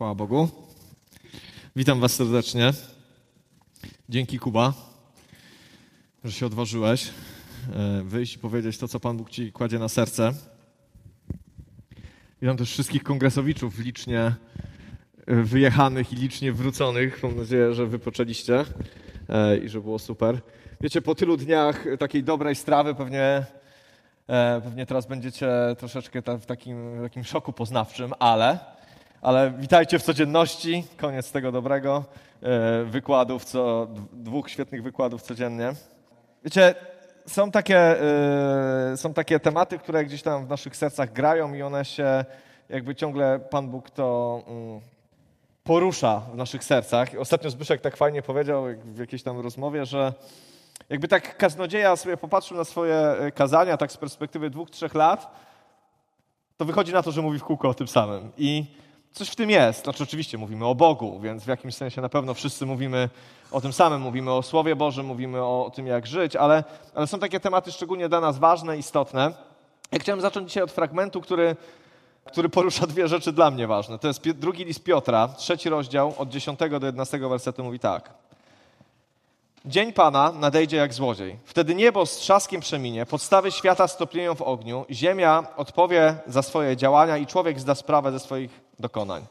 Chwała Bogu. Witam Was serdecznie. Dzięki Kuba, że się odważyłeś e, wyjść i powiedzieć to, co Pan Bóg Ci kładzie na serce. Witam też wszystkich kongresowiczów licznie e, wyjechanych i licznie wróconych. Mam nadzieję, że wypoczęliście e, i że było super. Wiecie, po tylu dniach takiej dobrej strawy pewnie, pewnie teraz będziecie troszeczkę w takim, w takim szoku poznawczym, ale ale witajcie w codzienności. Koniec tego dobrego e, wykładów, co, dwóch świetnych wykładów codziennie. Wiecie, są takie, e, są takie tematy, które gdzieś tam w naszych sercach grają i one się jakby ciągle Pan Bóg to mm, porusza w naszych sercach. Ostatnio Zbyszek tak fajnie powiedział w jakiejś tam rozmowie, że jakby tak kaznodzieja sobie popatrzył na swoje e, kazania tak z perspektywy dwóch, trzech lat, to wychodzi na to, że mówi w kółko o tym samym. I Coś w tym jest. Znaczy, oczywiście mówimy o Bogu, więc w jakimś sensie na pewno wszyscy mówimy o tym samym. Mówimy o Słowie Bożym, mówimy o tym, jak żyć, ale, ale są takie tematy szczególnie dla nas ważne, istotne. Ja chciałem zacząć dzisiaj od fragmentu, który, który porusza dwie rzeczy dla mnie ważne. To jest drugi list Piotra, trzeci rozdział, od 10 do 11 wersetu mówi tak. Dzień Pana nadejdzie jak złodziej. Wtedy niebo z trzaskiem przeminie, podstawy świata stopnieją w ogniu, ziemia odpowie za swoje działania i człowiek zda sprawę ze swoich dokonań.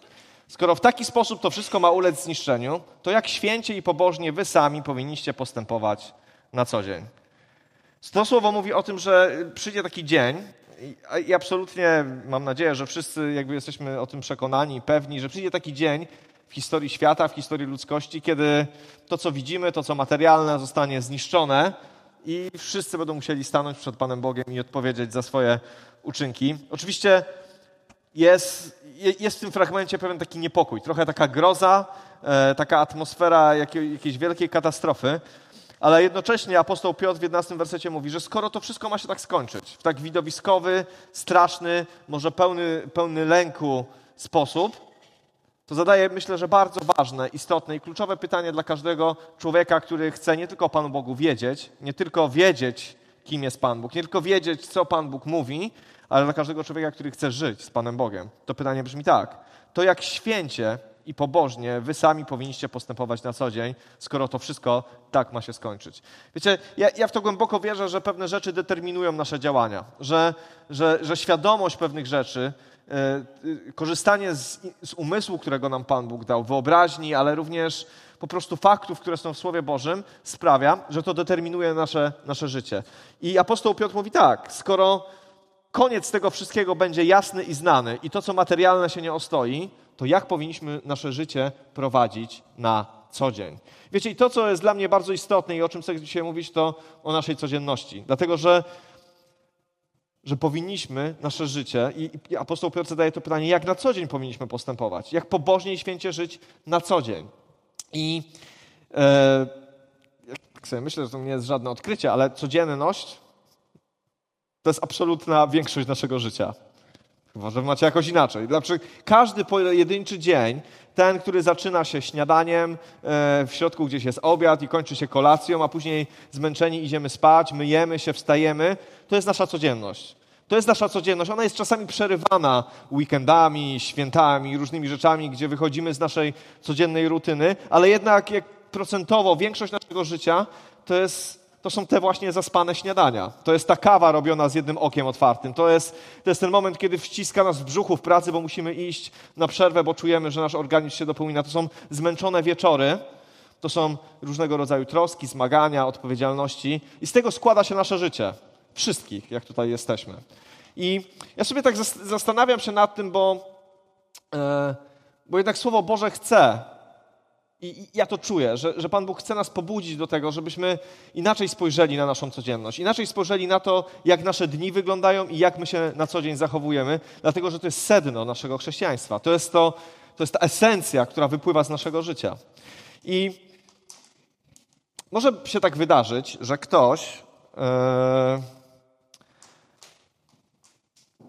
Skoro w taki sposób to wszystko ma ulec zniszczeniu, to jak święcie i pobożnie wy sami powinniście postępować na co dzień. To słowo mówi o tym, że przyjdzie taki dzień i absolutnie mam nadzieję, że wszyscy jakby jesteśmy o tym przekonani pewni, że przyjdzie taki dzień, w historii świata, w historii ludzkości, kiedy to, co widzimy, to, co materialne, zostanie zniszczone i wszyscy będą musieli stanąć przed Panem Bogiem i odpowiedzieć za swoje uczynki. Oczywiście jest, jest w tym fragmencie pewien taki niepokój, trochę taka groza, e, taka atmosfera jakiej, jakiejś wielkiej katastrofy, ale jednocześnie apostoł Piotr w 11 wersecie mówi, że skoro to wszystko ma się tak skończyć, w tak widowiskowy, straszny, może pełny, pełny lęku sposób, to zadaje, myślę, że bardzo ważne, istotne i kluczowe pytanie dla każdego człowieka, który chce nie tylko o Panu Bogu wiedzieć, nie tylko wiedzieć, kim jest Pan Bóg, nie tylko wiedzieć, co Pan Bóg mówi, ale dla każdego człowieka, który chce żyć z Panem Bogiem. To pytanie brzmi tak. To jak święcie i pobożnie wy sami powinniście postępować na co dzień, skoro to wszystko tak ma się skończyć. Wiecie, ja, ja w to głęboko wierzę, że pewne rzeczy determinują nasze działania, że, że, że świadomość pewnych rzeczy E, korzystanie z, z umysłu, którego nam Pan Bóg dał, wyobraźni, ale również po prostu faktów, które są w Słowie Bożym, sprawia, że to determinuje nasze, nasze życie. I apostoł Piotr mówi tak, skoro koniec tego wszystkiego będzie jasny i znany i to, co materialne się nie ostoi, to jak powinniśmy nasze życie prowadzić na co dzień? Wiecie, i to, co jest dla mnie bardzo istotne i o czym chcę dzisiaj mówić, to o naszej codzienności. Dlatego, że że powinniśmy nasze życie, i, apostoł Piotr zadaje to pytanie, jak na co dzień powinniśmy postępować, jak pobożnie i święcie żyć na co dzień. I e, sobie myślę, że to nie jest żadne odkrycie, ale codzienność to jest absolutna większość naszego życia. Chyba, że macie jakoś inaczej. Znaczy, każdy pojedynczy dzień, ten, który zaczyna się śniadaniem, e, w środku gdzieś jest obiad i kończy się kolacją, a później zmęczeni idziemy spać, myjemy się, wstajemy, to jest nasza codzienność. To jest nasza codzienność. Ona jest czasami przerywana weekendami, świętami, różnymi rzeczami, gdzie wychodzimy z naszej codziennej rutyny, ale jednak jak procentowo większość naszego życia to jest to są te właśnie zaspane śniadania. To jest ta kawa robiona z jednym okiem otwartym. To jest, to jest ten moment, kiedy wciska nas w brzuchu w pracy, bo musimy iść na przerwę, bo czujemy, że nasz organizm się dopomina. To są zmęczone wieczory. To są różnego rodzaju troski, zmagania, odpowiedzialności. I z tego składa się nasze życie. Wszystkich, jak tutaj jesteśmy. I ja sobie tak zastanawiam się nad tym, bo, e, bo jednak Słowo Boże chce, i ja to czuję, że, że Pan Bóg chce nas pobudzić do tego, żebyśmy inaczej spojrzeli na naszą codzienność, inaczej spojrzeli na to, jak nasze dni wyglądają i jak my się na co dzień zachowujemy, dlatego że to jest sedno naszego chrześcijaństwa. To jest, to, to jest ta esencja, która wypływa z naszego życia. I może się tak wydarzyć, że ktoś. Yy,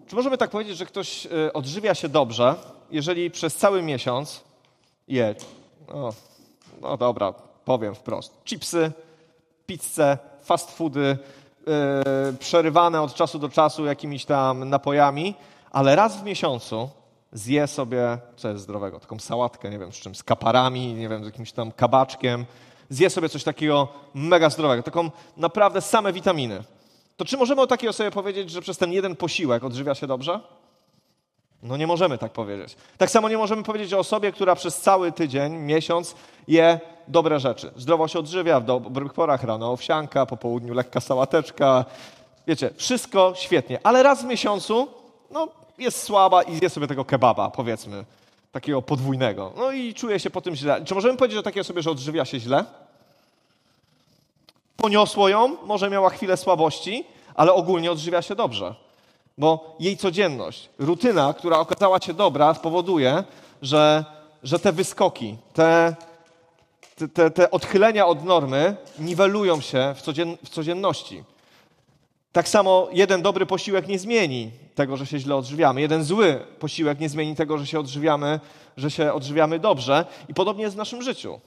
czy możemy tak powiedzieć, że ktoś yy, odżywia się dobrze, jeżeli przez cały miesiąc je no, no dobra, powiem wprost. Chipsy, pizze, fast foody, yy, przerywane od czasu do czasu jakimiś tam napojami, ale raz w miesiącu zje sobie, co jest zdrowego, taką sałatkę, nie wiem z czym, z kaparami, nie wiem, z jakimś tam kabaczkiem, zje sobie coś takiego mega zdrowego, taką naprawdę same witaminy. To czy możemy o takiej osobie powiedzieć, że przez ten jeden posiłek odżywia się dobrze? No nie możemy tak powiedzieć. Tak samo nie możemy powiedzieć o osobie, która przez cały tydzień, miesiąc je dobre rzeczy. Zdrowo się odżywia, w dobrych porach, rano owsianka, po południu lekka sałateczka. Wiecie, wszystko świetnie. Ale raz w miesiącu, no jest słaba i zje sobie tego kebaba, powiedzmy, takiego podwójnego. No i czuje się po tym źle. Czy możemy powiedzieć o takiej osobie, że odżywia się źle? Poniosło ją, może miała chwilę słabości, ale ogólnie odżywia się dobrze. Bo jej codzienność, rutyna, która okazała się dobra, spowoduje, że, że te wyskoki, te, te, te odchylenia od normy niwelują się w, codzien, w codzienności. Tak samo jeden dobry posiłek nie zmieni tego, że się źle odżywiamy. Jeden zły posiłek nie zmieni tego, że się odżywiamy, że się odżywiamy dobrze. I podobnie jest w naszym życiu.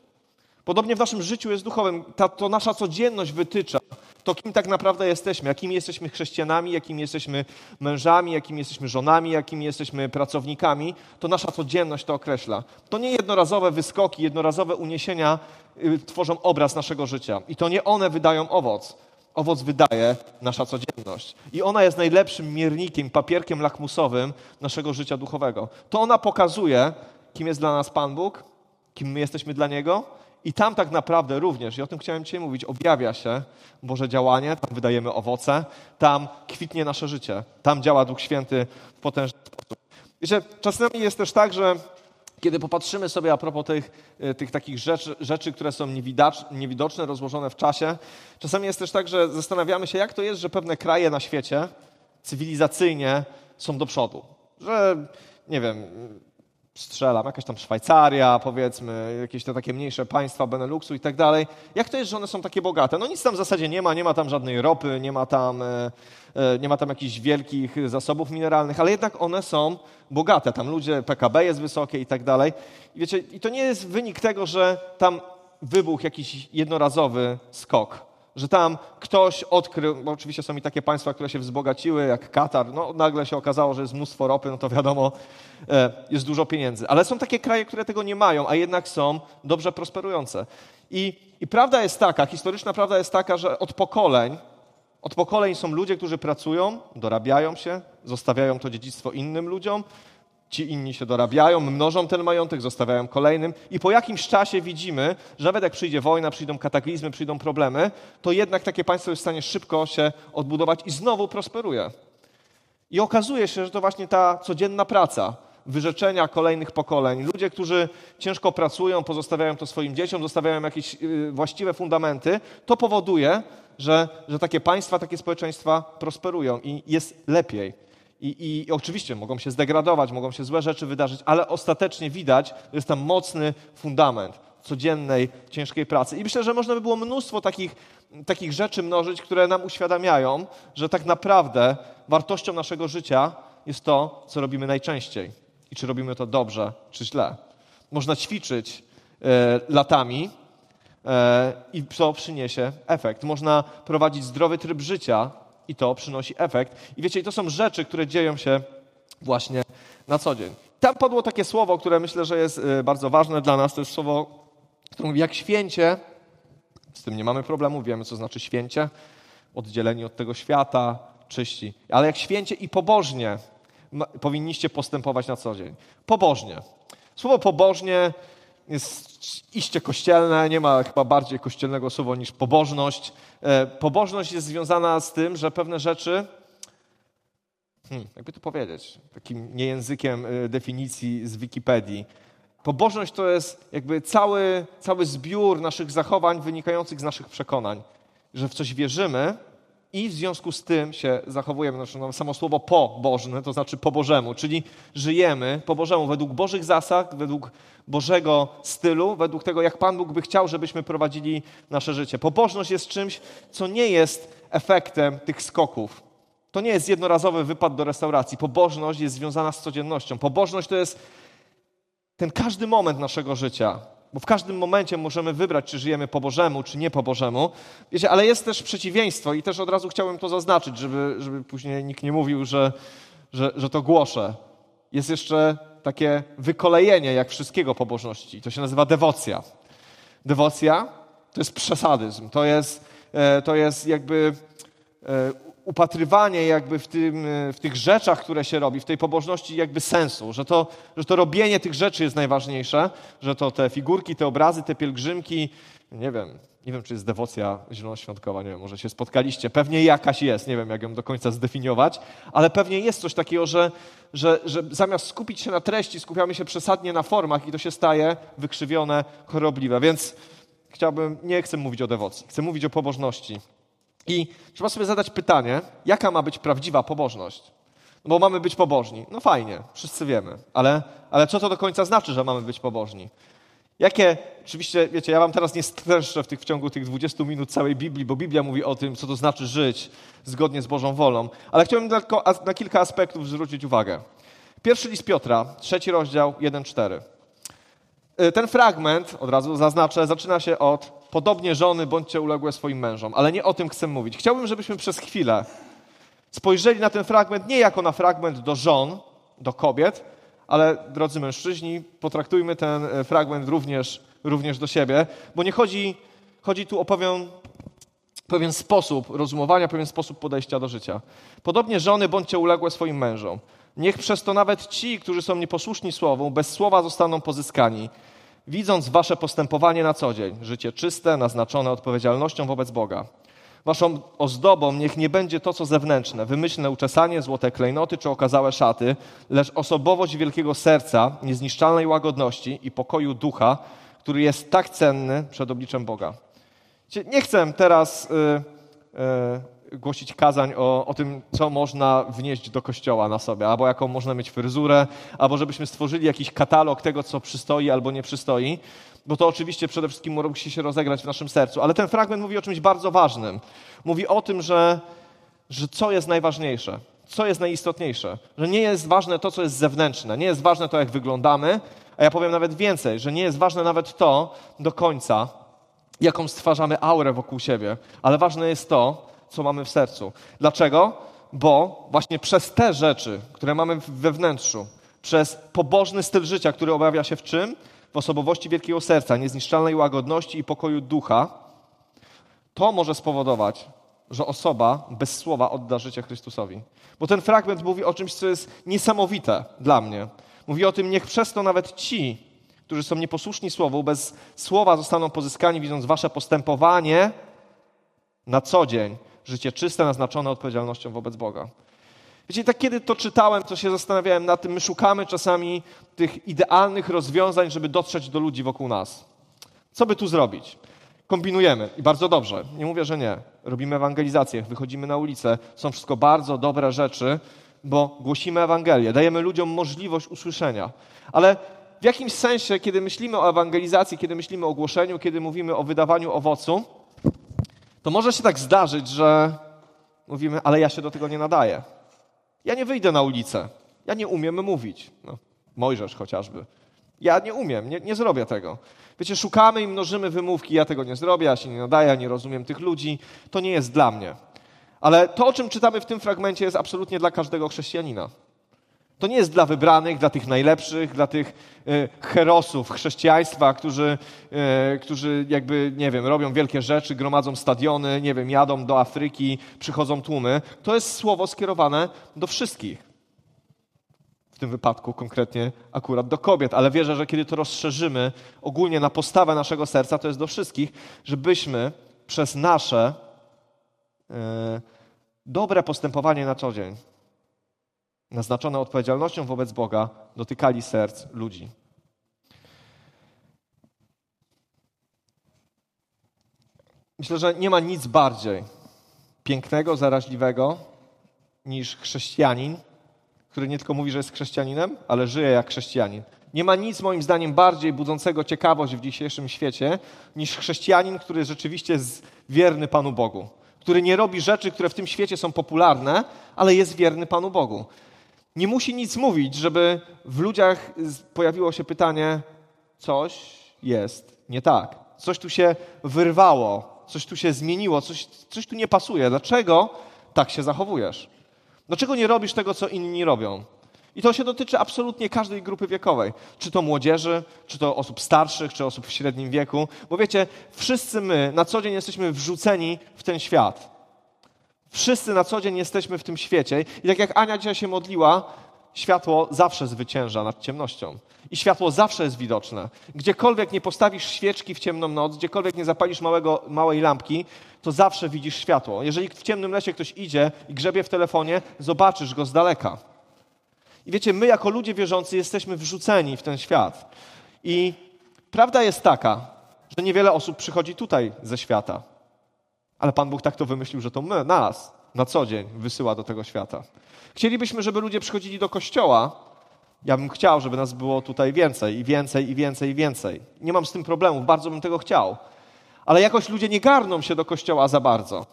Podobnie w naszym życiu jest duchowym. Ta, to nasza codzienność wytycza to, kim tak naprawdę jesteśmy, jakimi jesteśmy chrześcijanami, jakimi jesteśmy mężami, jakimi jesteśmy żonami, jakimi jesteśmy pracownikami, to nasza codzienność to określa. To nie jednorazowe wyskoki, jednorazowe uniesienia y, tworzą obraz naszego życia. I to nie one wydają owoc. Owoc wydaje nasza codzienność. I ona jest najlepszym miernikiem, papierkiem lakmusowym naszego życia duchowego. To ona pokazuje, kim jest dla nas Pan Bóg, kim my jesteśmy dla Niego i tam tak naprawdę również, i o tym chciałem dzisiaj mówić, objawia się Boże działanie, tam wydajemy owoce, tam kwitnie nasze życie, tam działa Duch Święty w potężny sposób. Czasami jest też tak, że kiedy popatrzymy sobie a propos tych, e, tych takich rzeczy, rzeczy, które są niewidoczne, rozłożone w czasie, czasami jest też tak, że zastanawiamy się, jak to jest, że pewne kraje na świecie cywilizacyjnie są do przodu. Że, nie wiem, strzelam, jakaś tam Szwajcaria, powiedzmy, jakieś te takie mniejsze państwa Beneluxu i tak dalej. Jak to jest, że one są takie bogate? No nic tam w zasadzie nie ma, nie ma tam żadnej ropy, nie ma tam, e, e, nie ma tam jakichś wielkich zasobów mineralnych, ale jednak one są bogate. Tam ludzie, PKB jest wysokie i tak dalej. I wiecie, i to nie jest wynik tego, że tam wybuchł jakiś jednorazowy skok że tam ktoś odkrył, bo oczywiście są i takie państwa, które się wzbogaciły, jak Katar, no nagle się okazało, że jest mnóstwo ropy, no to wiadomo, e, jest dużo pieniędzy. Ale są takie kraje, które tego nie mają, a jednak są dobrze prosperujące. I, I prawda jest taka, historyczna prawda jest taka, że od pokoleń, od pokoleń są ludzie, którzy pracują, dorabiają się, zostawiają to dziedzictwo innym ludziom, Ci inni się dorabiają, mnożą ten majątek, zostawiają kolejnym i po jakimś czasie widzimy, że nawet jak przyjdzie wojna, przyjdą kataklizmy, przyjdą problemy, to jednak takie państwo jest w stanie szybko się odbudować i znowu prosperuje. I okazuje się, że to właśnie ta codzienna praca, wyrzeczenia kolejnych pokoleń, ludzie, którzy ciężko pracują, pozostawiają to swoim dzieciom, zostawiają jakieś y, właściwe fundamenty, to powoduje, że, że takie państwa, takie społeczeństwa prosperują i jest lepiej. I, I, oczywiście mogą się zdegradować, mogą się złe rzeczy wydarzyć, ale ostatecznie widać, że jest tam mocny fundament codziennej, ciężkiej pracy. I myślę, że można by było mnóstwo takich, takich rzeczy mnożyć, które nam uświadamiają, że tak naprawdę wartością naszego życia jest to, co robimy najczęściej. I czy robimy to dobrze, czy źle. Można ćwiczyć e, latami e, i to przyniesie efekt. Można prowadzić zdrowy tryb życia i to przynosi efekt. I wiecie, to są rzeczy, które dzieją się właśnie na co dzień. Tam padło takie słowo, które myślę, że jest y, bardzo ważne dla nas. To jest słowo, które mówi jak święcie. Z tym nie mamy problemu, wiemy, co znaczy święcie. Oddzieleni od tego świata, czyści. Ale jak święcie i pobożnie powinniście postępować na co dzień. Pobożnie. Słowo pobożnie jest iście kościelne, nie ma chyba bardziej kościelnego słowa niż pobożność. E, pobożność jest związana z tym, że pewne rzeczy, hmm, jakby to powiedzieć, takim niejęzykiem e, definicji z Wikipedii, Pobożność to jest jakby cały, cały zbiór naszych zachowań wynikających z naszych przekonań, że w coś wierzymy i w związku z tym się zachowujemy. Znaczy, no, samo słowo pobożne to znaczy po Bożemu, czyli żyjemy po Bożemu, według Bożych zasad, według Bożego stylu, według tego, jak Pan Bóg by chciał, żebyśmy prowadzili nasze życie. Pobożność jest czymś, co nie jest efektem tych skoków. To nie jest jednorazowy wypad do restauracji. Pobożność jest związana z codziennością. Pobożność to jest ten każdy moment naszego życia. Bo w każdym momencie możemy wybrać, czy żyjemy po Bożemu, czy nie po Bożemu. Wiecie, ale jest też przeciwieństwo i też od razu chciałem to zaznaczyć, żeby, żeby później nikt nie mówił, że, że, że to głoszę. Jest jeszcze takie wykolejenie jak wszystkiego pobożności. To się nazywa dewocja. Dewocja to jest przesadyzm, to jest, e, to jest jakby e, upatrywanie jakby w, tym, e, w tych rzeczach, które się robi, w tej pobożności jakby sensu, że to, że to robienie tych rzeczy jest najważniejsze, że to te figurki, te obrazy, te pielgrzymki, nie wiem, nie wiem, czy jest dewocja zielonoświątkowa, nie wiem, może się spotkaliście. Pewnie jakaś jest, nie wiem, jak ją do końca zdefiniować, ale pewnie jest coś takiego, że, że, że zamiast skupić się na treści, skupiamy się przesadnie na formach i to się staje wykrzywione, chorobliwe. Więc chciałbym, nie chcę mówić o dewocji, chcę mówić o pobożności. I trzeba sobie zadać pytanie, jaka ma być prawdziwa pobożność? No bo mamy być pobożni. No fajnie, wszyscy wiemy, ale, ale co to do końca znaczy, że mamy być pobożni? Jakie, oczywiście, wiecie, ja wam teraz nie streszczę w, tych, w ciągu tych 20 minut całej Biblii, bo Biblia mówi o tym, co to znaczy żyć zgodnie z Bożą wolą, ale chciałbym tylko na kilka aspektów zwrócić uwagę. Pierwszy list Piotra, trzeci rozdział, 1-4. Y, ten fragment, od razu zaznaczę, zaczyna się od podobnie żony bądźcie uległe swoim mężom, ale nie o tym chcę mówić. Chciałbym, żebyśmy przez chwilę spojrzeli na ten fragment nie jako na fragment do żon, do kobiet, ale drodzy mężczyźni, potraktujmy ten e, fragment również, również do siebie, bo nie chodzi, chodzi tu o pewien, pewien sposób rozumowania, pewien sposób podejścia do życia. Podobnie żony bądźcie uległe swoim mężom. Niech przez to nawet ci, którzy są nieposłuszni słowom, bez słowa zostaną pozyskani, widząc wasze postępowanie na co dzień, życie czyste, naznaczone odpowiedzialnością wobec Boga. Waszą ozdobą niech nie będzie to, co zewnętrzne, wymyślne uczesanie, złote klejnoty czy okazałe szaty, lecz osobowość wielkiego serca, niezniszczalnej łagodności i pokoju ducha, który jest tak cenny przed obliczem Boga. Nie chcę teraz y, y, głosić kazań o, o tym, co można wnieść do kościoła na sobie, albo jaką można mieć fryzurę, albo żebyśmy stworzyli jakiś katalog tego, co przystoi albo nie przystoi bo to oczywiście przede wszystkim musi się rozegrać w naszym sercu. Ale ten fragment mówi o czymś bardzo ważnym. Mówi o tym, że, że co jest najważniejsze, co jest najistotniejsze. Że nie jest ważne to, co jest zewnętrzne, nie jest ważne to, jak wyglądamy, a ja powiem nawet więcej, że nie jest ważne nawet to do końca, jaką stwarzamy aurę wokół siebie, ale ważne jest to, co mamy w sercu. Dlaczego? Bo właśnie przez te rzeczy, które mamy we wnętrzu, przez pobożny styl życia, który objawia się w czym? w osobowości wielkiego serca, niezniszczalnej łagodności i pokoju ducha, to może spowodować, że osoba bez słowa odda życie Chrystusowi. Bo ten fragment mówi o czymś, co jest niesamowite dla mnie. Mówi o tym, niech przez to nawet ci, którzy są nieposłuszni Słowu, bez słowa zostaną pozyskani, widząc wasze postępowanie na co dzień, życie czyste, naznaczone odpowiedzialnością wobec Boga. Wiecie, tak kiedy to czytałem, to się zastanawiałem nad tym, my szukamy czasami tych idealnych rozwiązań, żeby dotrzeć do ludzi wokół nas. Co by tu zrobić? Kombinujemy i bardzo dobrze. Nie mówię, że nie. Robimy ewangelizację, wychodzimy na ulicę. Są wszystko bardzo dobre rzeczy, bo głosimy Ewangelię, dajemy ludziom możliwość usłyszenia. Ale w jakimś sensie, kiedy myślimy o ewangelizacji, kiedy myślimy o głoszeniu, kiedy mówimy o wydawaniu owocu, to może się tak zdarzyć, że mówimy, ale ja się do tego nie nadaję. Ja nie wyjdę na ulicę. Ja nie umiem mówić. No, Mojżesz chociażby. Ja nie umiem, nie, nie zrobię tego. Wiecie, szukamy i mnożymy wymówki, ja tego nie zrobię, ja się nie nadaję, nie rozumiem tych ludzi. To nie jest dla mnie. Ale to, o czym czytamy w tym fragmencie, jest absolutnie dla każdego chrześcijanina. To nie jest dla wybranych, dla tych najlepszych, dla tych y, herosów chrześcijaństwa, którzy, y, którzy jakby, nie wiem, robią wielkie rzeczy, gromadzą stadiony, nie wiem, jadą do Afryki, przychodzą tłumy. To jest słowo skierowane do wszystkich. W tym wypadku konkretnie akurat do kobiet, ale wierzę, że kiedy to rozszerzymy ogólnie na postawę naszego serca, to jest do wszystkich, żebyśmy przez nasze y, dobre postępowanie na co dzień, naznaczone odpowiedzialnością wobec Boga, dotykali serc ludzi. Myślę, że nie ma nic bardziej pięknego, zaraźliwego niż chrześcijanin, który nie tylko mówi, że jest chrześcijaninem, ale żyje jak chrześcijanin. Nie ma nic, moim zdaniem, bardziej budzącego ciekawość w dzisiejszym świecie niż chrześcijanin, który rzeczywiście jest wierny Panu Bogu. Który nie robi rzeczy, które w tym świecie są popularne, ale jest wierny Panu Bogu nie musi nic mówić, żeby w ludziach pojawiło się pytanie: coś jest nie tak. Coś tu się wyrwało, coś tu się zmieniło, coś, coś tu nie pasuje. Dlaczego tak się zachowujesz? Dlaczego nie robisz tego, co inni robią? I to się dotyczy absolutnie każdej grupy wiekowej. Czy to młodzieży, czy to osób starszych, czy osób w średnim wieku. Bo wiecie, wszyscy my na co dzień jesteśmy wrzuceni w ten świat. Wszyscy na co dzień jesteśmy w tym świecie. I tak jak Ania dzisiaj się modliła, światło zawsze zwycięża nad ciemnością. I światło zawsze jest widoczne. Gdziekolwiek nie postawisz świeczki w ciemną noc, gdziekolwiek nie zapalisz małego, małej lampki, to zawsze widzisz światło. Jeżeli w ciemnym lesie ktoś idzie i grzebie w telefonie, zobaczysz go z daleka. I wiecie, my jako ludzie wierzący jesteśmy wrzuceni w ten świat. I prawda jest taka, że niewiele osób przychodzi tutaj ze świata. Ale Pan Bóg tak to wymyślił, że to my, nas, na co dzień wysyła do tego świata. Chcielibyśmy, żeby ludzie przychodzili do kościoła. Ja bym chciał, żeby nas było tutaj więcej i więcej i więcej i więcej. Nie mam z tym problemów, bardzo bym tego chciał. Ale jakoś ludzie nie garną się do kościoła za bardzo.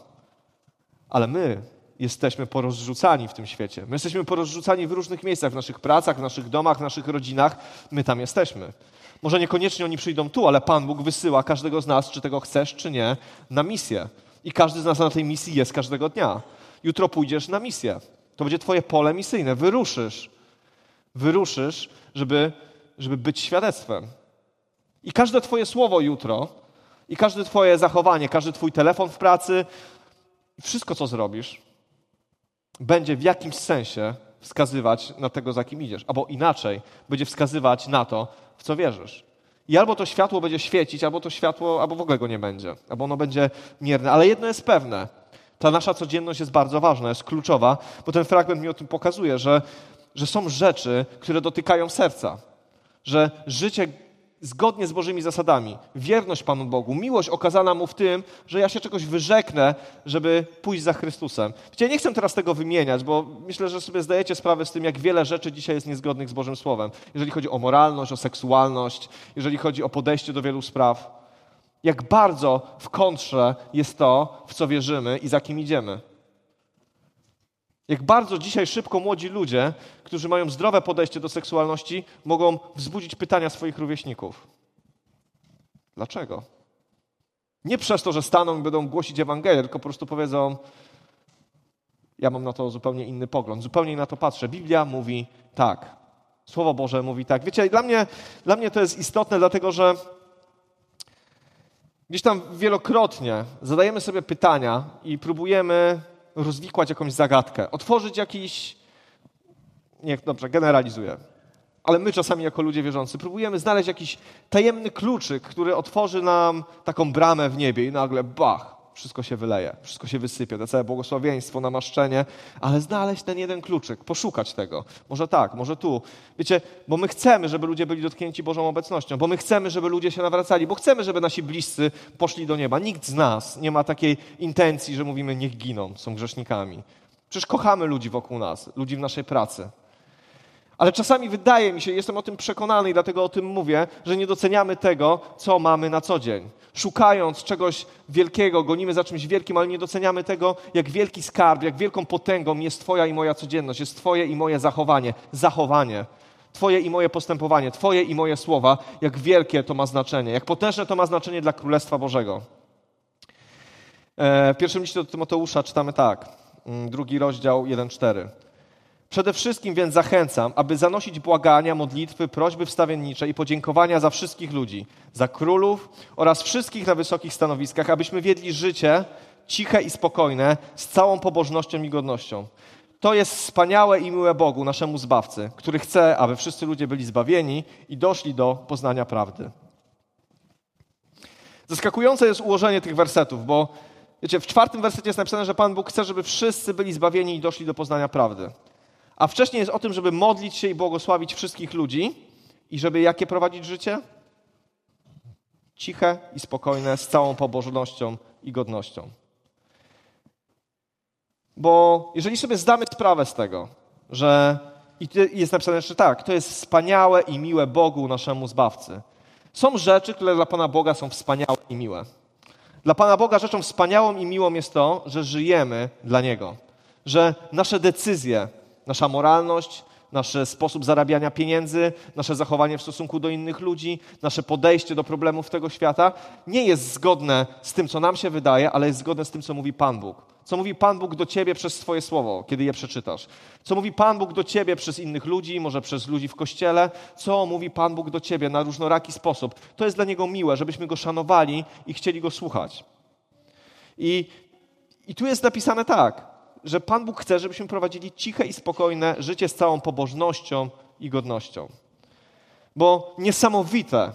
Ale my jesteśmy porozrzucani w tym świecie. My jesteśmy porozrzucani w różnych miejscach, w naszych pracach, w naszych domach, w naszych rodzinach. My tam jesteśmy. Może niekoniecznie oni przyjdą tu, ale Pan Bóg wysyła każdego z nas, czy tego chcesz, czy nie, na misję. I każdy z nas na tej misji jest każdego dnia. Jutro pójdziesz na misję. To będzie Twoje pole misyjne. Wyruszysz. Wyruszysz, żeby, żeby być świadectwem. I każde Twoje słowo jutro, i każde Twoje zachowanie, każdy Twój telefon w pracy, wszystko, co zrobisz, będzie w jakimś sensie wskazywać na tego, za kim idziesz. Albo inaczej, będzie wskazywać na to, w co wierzysz. I albo to światło będzie świecić, albo to światło, albo w ogóle go nie będzie, albo ono będzie mierne. Ale jedno jest pewne. Ta nasza codzienność jest bardzo ważna, jest kluczowa, bo ten fragment mi o tym pokazuje, że, że są rzeczy, które dotykają serca. Że życie zgodnie z Bożymi zasadami. Wierność Panu Bogu, miłość okazana Mu w tym, że ja się czegoś wyrzeknę, żeby pójść za Chrystusem. Wiecie, nie chcę teraz tego wymieniać, bo myślę, że sobie zdajecie sprawę z tym, jak wiele rzeczy dzisiaj jest niezgodnych z Bożym Słowem. Jeżeli chodzi o moralność, o seksualność, jeżeli chodzi o podejście do wielu spraw. Jak bardzo w kontrze jest to, w co wierzymy i za kim idziemy. Jak bardzo dzisiaj szybko młodzi ludzie, którzy mają zdrowe podejście do seksualności, mogą wzbudzić pytania swoich rówieśników. Dlaczego? Nie przez to, że staną i będą głosić Ewangelię, tylko po prostu powiedzą: Ja mam na to zupełnie inny pogląd, zupełnie na to patrzę. Biblia mówi tak. Słowo Boże mówi tak. Wiecie, dla mnie, dla mnie to jest istotne, dlatego że gdzieś tam wielokrotnie zadajemy sobie pytania i próbujemy rozwikłać jakąś zagadkę, otworzyć jakiś. Niech dobrze, generalizuję. Ale my czasami, jako ludzie wierzący, próbujemy znaleźć jakiś tajemny kluczyk, który otworzy nam taką bramę w niebie i nagle bach, wszystko się wyleje, wszystko się wysypie, to całe błogosławieństwo, namaszczenie, ale znaleźć ten jeden kluczyk, poszukać tego. Może tak, może tu. Wiecie, bo my chcemy, żeby ludzie byli dotknięci Bożą obecnością, bo my chcemy, żeby ludzie się nawracali, bo chcemy, żeby nasi bliscy poszli do nieba. Nikt z nas nie ma takiej intencji, że mówimy, niech giną, są grzesznikami. Przecież kochamy ludzi wokół nas, ludzi w naszej pracy. Ale czasami wydaje mi się, jestem o tym przekonany i dlatego o tym mówię, że nie doceniamy tego, co mamy na co dzień. Szukając czegoś wielkiego, gonimy za czymś wielkim, ale nie doceniamy tego, jak wielki skarb, jak wielką potęgą jest Twoja i moja codzienność, jest Twoje i moje zachowanie, zachowanie. Twoje i moje postępowanie, Twoje i moje słowa, jak wielkie to ma znaczenie, jak potężne to ma znaczenie dla Królestwa Bożego. E, w pierwszym liście do Tymoteusza czytamy tak, mm, drugi rozdział 1-4. Przede wszystkim więc zachęcam, aby zanosić błagania, modlitwy, prośby wstawiennicze i podziękowania za wszystkich ludzi, za królów oraz wszystkich na wysokich stanowiskach, abyśmy wiedli życie ciche i spokojne, z całą pobożnością i godnością. To jest wspaniałe i miłe Bogu, naszemu Zbawcy, który chce, aby wszyscy ludzie byli zbawieni i doszli do poznania prawdy. Zaskakujące jest ułożenie tych wersetów, bo wiecie, w czwartym wersecie jest napisane, że Pan Bóg chce, żeby wszyscy byli zbawieni i doszli do poznania prawdy. A wcześniej jest o tym, żeby modlić się i błogosławić wszystkich ludzi i żeby jakie prowadzić życie? Ciche i spokojne, z całą pobożnością i godnością. Bo jeżeli sobie zdamy sprawę z tego, że i jest napisane jeszcze tak, to jest wspaniałe i miłe Bogu, naszemu Zbawcy. Są rzeczy, które dla Pana Boga są wspaniałe i miłe. Dla Pana Boga rzeczą wspaniałą i miłą jest to, że żyjemy dla Niego. Że nasze decyzje, Nasza moralność, nasz sposób zarabiania pieniędzy, nasze zachowanie w stosunku do innych ludzi, nasze podejście do problemów tego świata nie jest zgodne z tym, co nam się wydaje, ale jest zgodne z tym, co mówi Pan Bóg, Co mówi Pan Bóg do ciebie przez swoje słowo, kiedy je przeczytasz? Co mówi Pan Bóg do ciebie przez innych ludzi, może przez ludzi w kościele? Co mówi Pan Bóg do ciebie na różnoraki sposób? To jest dla Niego miłe, żebyśmy Go szanowali i chcieli Go słuchać. I, i tu jest napisane tak, że Pan Bóg chce, żebyśmy prowadzili ciche i spokojne życie z całą pobożnością i godnością. Bo niesamowite,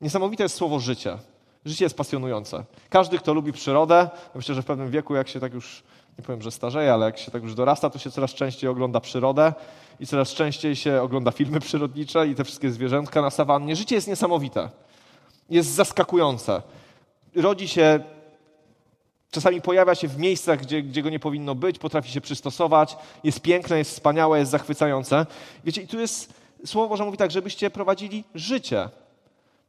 niesamowite jest słowo życie. Życie jest pasjonujące. Każdy, kto lubi przyrodę, myślę, że w pewnym wieku, jak się tak już, nie powiem, że starzeje, ale jak się tak już dorasta, to się coraz częściej ogląda przyrodę i coraz częściej się ogląda filmy przyrodnicze i te wszystkie zwierzętka na sawannie. Życie jest niesamowite. Jest zaskakujące. Rodzi się Czasami pojawia się w miejscach, gdzie, gdzie go nie powinno być, potrafi się przystosować, jest piękne, jest wspaniałe, jest zachwycające. Wiecie, i tu jest słowo Boże mówi tak, żebyście prowadzili życie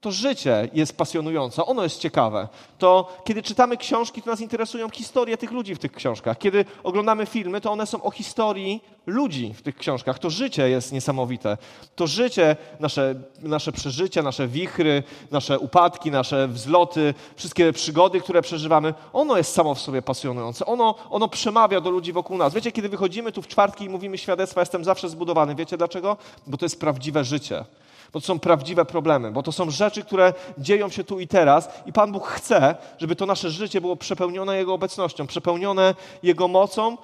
to życie jest pasjonujące, ono jest ciekawe. To kiedy czytamy książki, to nas interesują historie tych ludzi w tych książkach. Kiedy oglądamy filmy, to one są o historii ludzi w tych książkach. To życie jest niesamowite. To życie, nasze, nasze przeżycia, nasze wichry, nasze upadki, nasze wzloty, wszystkie przygody, które przeżywamy, ono jest samo w sobie pasjonujące. Ono, ono przemawia do ludzi wokół nas. Wiecie, kiedy wychodzimy tu w czwartki i mówimy świadectwa, jestem zawsze zbudowany. Wiecie dlaczego? Bo to jest prawdziwe życie bo to są prawdziwe problemy, bo to są rzeczy, które dzieją się tu i teraz i Pan Bóg chce, żeby to nasze życie było przepełnione Jego obecnością, przepełnione Jego mocą,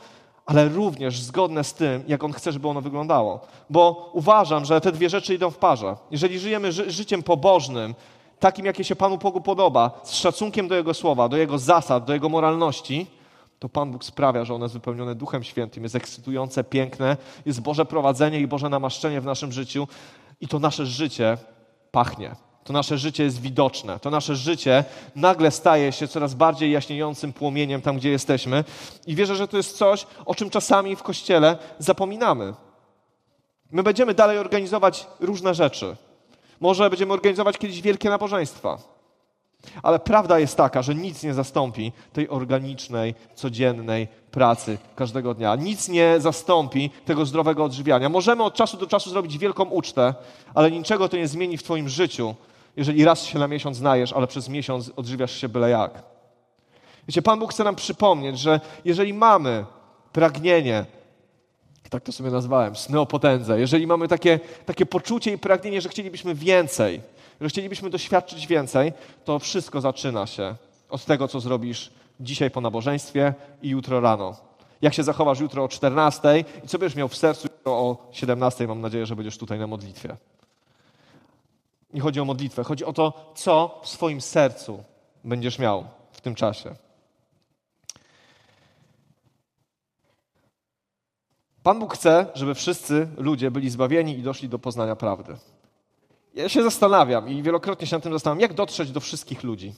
ale również zgodne z tym, jak On chce, żeby ono wyglądało. Bo uważam, że te dwie rzeczy idą w parze. Jeżeli żyjemy ży życiem pobożnym, takim, jakie się Panu Bogu podoba, z szacunkiem do Jego słowa, do Jego zasad, do Jego moralności, to Pan Bóg sprawia, że ono jest wypełnione Duchem Świętym, jest ekscytujące, piękne, jest Boże prowadzenie i Boże namaszczenie w naszym życiu, i to nasze życie pachnie. To nasze życie jest widoczne. To nasze życie nagle staje się coraz bardziej jaśniejącym płomieniem tam, gdzie jesteśmy. I wierzę, że to jest coś, o czym czasami w kościele zapominamy. My będziemy dalej organizować różne rzeczy. Może będziemy organizować kiedyś wielkie nabożeństwa. Ale prawda jest taka, że nic nie zastąpi tej organicznej, codziennej pracy każdego dnia. Nic nie zastąpi tego zdrowego odżywiania. Możemy od czasu do czasu zrobić wielką ucztę, ale niczego to nie zmieni w Twoim życiu, jeżeli raz się na miesiąc znajesz, ale przez miesiąc odżywiasz się byle jak. Wiecie, Pan Bóg chce nam przypomnieć, że jeżeli mamy pragnienie, tak to sobie nazwałem, sny o potędze, jeżeli mamy takie, takie poczucie i pragnienie, że chcielibyśmy więcej, że chcielibyśmy doświadczyć więcej, to wszystko zaczyna się od tego, co zrobisz dzisiaj po nabożeństwie i jutro rano. Jak się zachowasz jutro o 14 i co będziesz miał w sercu jutro o 17, mam nadzieję, że będziesz tutaj na modlitwie. Nie chodzi o modlitwę, chodzi o to, co w swoim sercu będziesz miał w tym czasie. Pan Bóg chce, żeby wszyscy ludzie byli zbawieni i doszli do poznania prawdy. Ja się zastanawiam i wielokrotnie się nad tym zastanawiam, jak dotrzeć do wszystkich ludzi.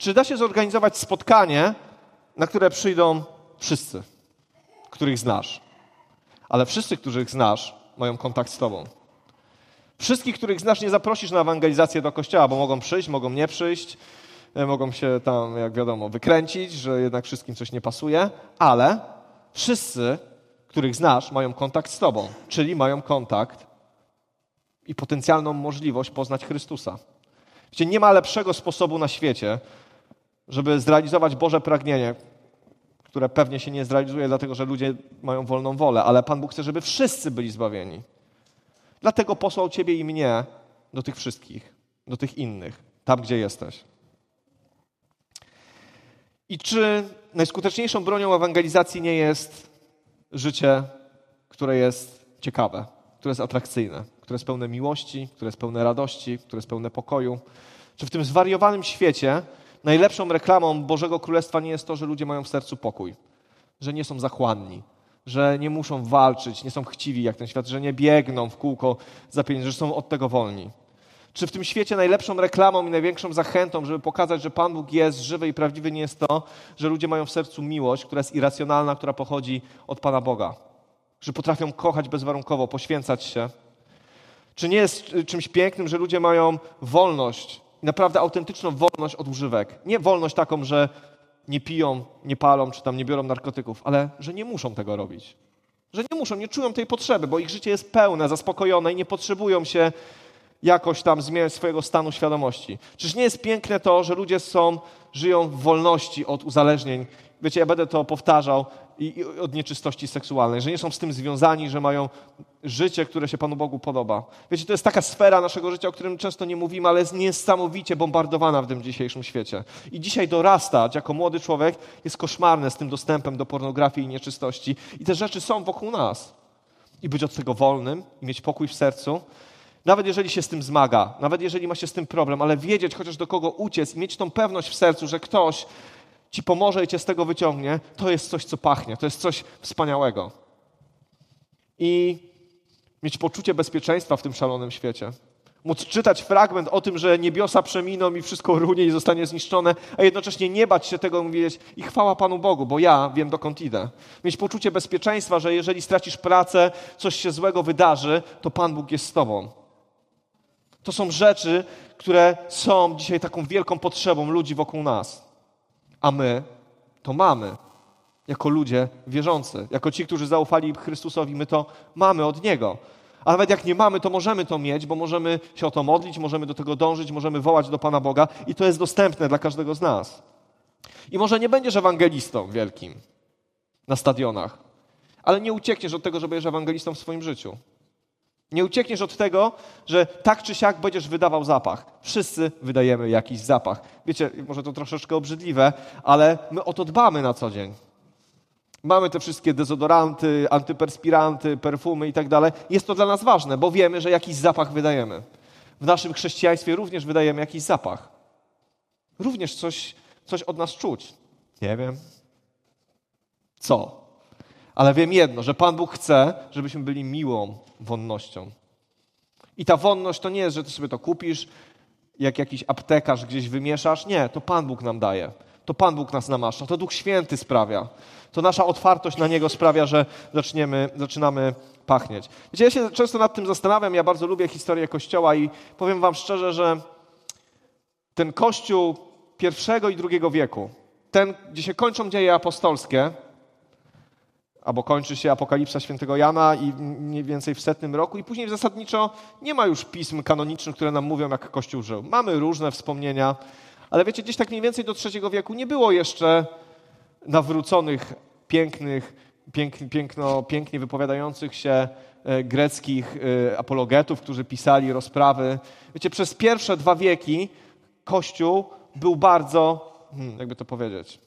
Czy da się zorganizować spotkanie, na które przyjdą wszyscy, których znasz? Ale wszyscy, których znasz, mają kontakt z Tobą. Wszystkich, których znasz, nie zaprosisz na ewangelizację do kościoła, bo mogą przyjść, mogą nie przyjść, e, mogą się tam, jak wiadomo, wykręcić, że jednak wszystkim coś nie pasuje, ale wszyscy, których znasz, mają kontakt z Tobą, czyli mają kontakt i potencjalną możliwość poznać Chrystusa. Wiecie, nie ma lepszego sposobu na świecie, żeby zrealizować Boże pragnienie, które pewnie się nie zrealizuje, dlatego że ludzie mają wolną wolę, ale Pan Bóg chce, żeby wszyscy byli zbawieni. Dlatego posłał Ciebie i mnie do tych wszystkich, do tych innych, tam gdzie jesteś. I czy najskuteczniejszą bronią ewangelizacji nie jest życie, które jest ciekawe, które jest atrakcyjne, które jest pełne miłości, które jest pełne radości, które jest pełne pokoju? Czy w tym zwariowanym świecie najlepszą reklamą Bożego Królestwa nie jest to, że ludzie mają w sercu pokój, że nie są zachłanni, że nie muszą walczyć, nie są chciwi jak ten świat, że nie biegną w kółko za pieniądze, że są od tego wolni. Czy w tym świecie najlepszą reklamą i największą zachętą, żeby pokazać, że Pan Bóg jest żywy i prawdziwy, nie jest to, że ludzie mają w sercu miłość, która jest irracjonalna, która pochodzi od Pana Boga? Że potrafią kochać bezwarunkowo, poświęcać się? Czy nie jest czymś pięknym, że ludzie mają wolność naprawdę autentyczną wolność od używek. Nie wolność taką, że nie piją, nie palą, czy tam nie biorą narkotyków, ale że nie muszą tego robić. Że nie muszą, nie czują tej potrzeby, bo ich życie jest pełne, zaspokojone i nie potrzebują się jakoś tam zmieniać swojego stanu świadomości. Czyż nie jest piękne to, że ludzie są, żyją w wolności od uzależnień wiecie, ja będę to powtarzał, i, i od nieczystości seksualnej, że nie są z tym związani, że mają życie, które się Panu Bogu podoba. Wiecie, to jest taka sfera naszego życia, o którym często nie mówimy, ale jest niesamowicie bombardowana w tym dzisiejszym świecie. I dzisiaj dorastać jako młody człowiek jest koszmarne z tym dostępem do pornografii i nieczystości. I te rzeczy są wokół nas. I być od tego wolnym, i mieć pokój w sercu, nawet jeżeli się z tym zmaga, nawet jeżeli ma się z tym problem, ale wiedzieć chociaż do kogo uciec mieć tą pewność w sercu, że ktoś ci pomoże i cię z tego wyciągnie, to jest coś, co pachnie, to jest coś wspaniałego. I mieć poczucie bezpieczeństwa w tym szalonym świecie. Móc czytać fragment o tym, że niebiosa przeminą i wszystko runie i zostanie zniszczone, a jednocześnie nie bać się tego mówić i chwała Panu Bogu, bo ja wiem dokąd idę. Mieć poczucie bezpieczeństwa, że jeżeli stracisz pracę, coś się złego wydarzy, to Pan Bóg jest z Tobą. To są rzeczy, które są dzisiaj taką wielką potrzebą ludzi wokół nas. A my to mamy. Jako ludzie wierzący, jako ci, którzy zaufali Chrystusowi, my to mamy od Niego. A nawet jak nie mamy, to możemy to mieć, bo możemy się o to modlić, możemy do tego dążyć, możemy wołać do Pana Boga i to jest dostępne dla każdego z nas. I może nie będziesz ewangelistą wielkim na stadionach, ale nie uciekniesz od tego, że będziesz ewangelistą w swoim życiu. Nie uciekniesz od tego, że tak czy siak będziesz wydawał zapach. Wszyscy wydajemy jakiś zapach. Wiecie, może to troszeczkę obrzydliwe, ale my o to dbamy na co dzień. Mamy te wszystkie dezodoranty, antyperspiranty, perfumy i tak dalej. Jest to dla nas ważne, bo wiemy, że jakiś zapach wydajemy. W naszym chrześcijaństwie również wydajemy jakiś zapach. Również coś, coś od nas czuć. Nie wiem. Co? Ale wiem jedno, że Pan Bóg chce, żebyśmy byli miłą wonnością. I ta wonność to nie jest, że ty sobie to kupisz, jak jakiś aptekarz gdzieś wymieszasz. Nie, to Pan Bóg nam daje. To Pan Bóg nas namasza. To Duch Święty sprawia. To nasza otwartość na Niego sprawia, że zaczniemy, zaczynamy pachnieć. Wiecie, ja się często nad tym zastanawiam. Ja bardzo lubię historię Kościoła i powiem wam szczerze, że ten Kościół pierwszego i drugiego wieku, ten, gdzie się kończą dzieje apostolskie, albo kończy się Apokalipsa świętego Jana i mniej więcej w setnym roku i później zasadniczo nie ma już pism kanonicznych, które nam mówią, jak Kościół żył. Mamy różne wspomnienia, ale wiecie, gdzieś tak mniej więcej do trzeciego wieku nie było jeszcze nawróconych, pięknych, pięk, piękno, pięknie wypowiadających się e, greckich e, apologetów, którzy pisali rozprawy. Wiecie, przez pierwsze dwa wieki Kościół był bardzo, hmm, jakby to powiedzieć,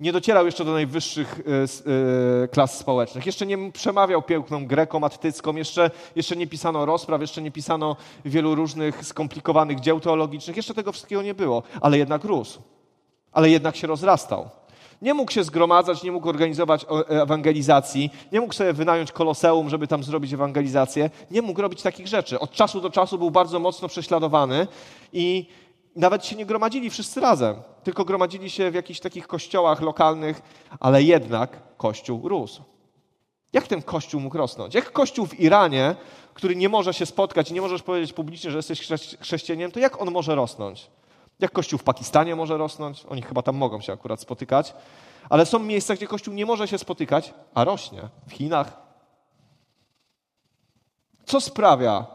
nie docierał jeszcze do najwyższych e, e, klas społecznych. Jeszcze nie przemawiał piękną greką, attycką, jeszcze, jeszcze nie pisano rozpraw, jeszcze nie pisano wielu różnych skomplikowanych dzieł teologicznych. Jeszcze tego wszystkiego nie było, ale jednak rósł. Ale jednak się rozrastał. Nie mógł się zgromadzać, nie mógł organizować ewangelizacji, nie mógł sobie wynająć koloseum, żeby tam zrobić ewangelizację, nie mógł robić takich rzeczy. Od czasu do czasu był bardzo mocno prześladowany i nawet się nie gromadzili wszyscy razem, tylko gromadzili się w jakichś takich kościołach lokalnych, ale jednak kościół rósł. Jak ten kościół mógł rosnąć? Jak kościół w Iranie, który nie może się spotkać i nie możesz powiedzieć publicznie, że jesteś chrześcijaninem, to jak on może rosnąć? Jak kościół w Pakistanie może rosnąć? Oni chyba tam mogą się akurat spotykać. Ale są miejsca, gdzie kościół nie może się spotykać, a rośnie. W Chinach. Co sprawia,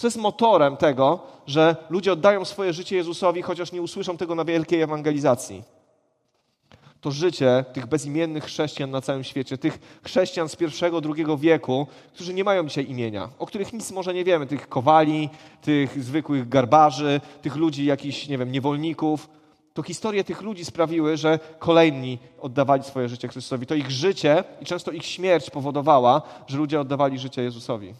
co jest motorem tego, że ludzie oddają swoje życie Jezusowi, chociaż nie usłyszą tego na wielkiej ewangelizacji? To życie tych bezimiennych chrześcijan na całym świecie, tych chrześcijan z pierwszego, drugiego wieku, którzy nie mają dzisiaj imienia, o których nic może nie wiemy, tych kowali, tych zwykłych garbarzy, tych ludzi, jakichś, nie wiem, niewolników. To historie tych ludzi sprawiły, że kolejni oddawali swoje życie Chrystusowi. To ich życie i często ich śmierć powodowała, że ludzie oddawali życie Jezusowi.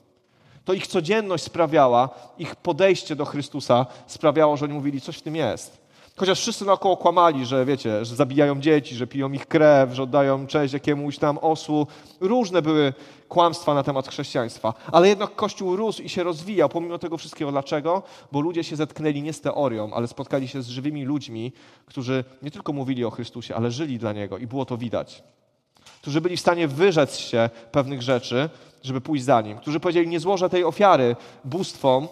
To ich codzienność sprawiała, ich podejście do Chrystusa sprawiało, że oni mówili, coś w tym jest. Chociaż wszyscy naokoło kłamali, że wiecie, że zabijają dzieci, że piją ich krew, że oddają cześć jakiemuś tam osłu. Różne były kłamstwa na temat chrześcijaństwa. Ale jednak Kościół rósł i się rozwijał pomimo tego wszystkiego. Dlaczego? Bo ludzie się zetknęli nie z teorią, ale spotkali się z żywymi ludźmi, którzy nie tylko mówili o Chrystusie, ale żyli dla Niego i było to widać. Którzy byli w stanie wyrzec się pewnych rzeczy, żeby pójść za nim, którzy powiedzieli, nie złożę tej ofiary bóstwom,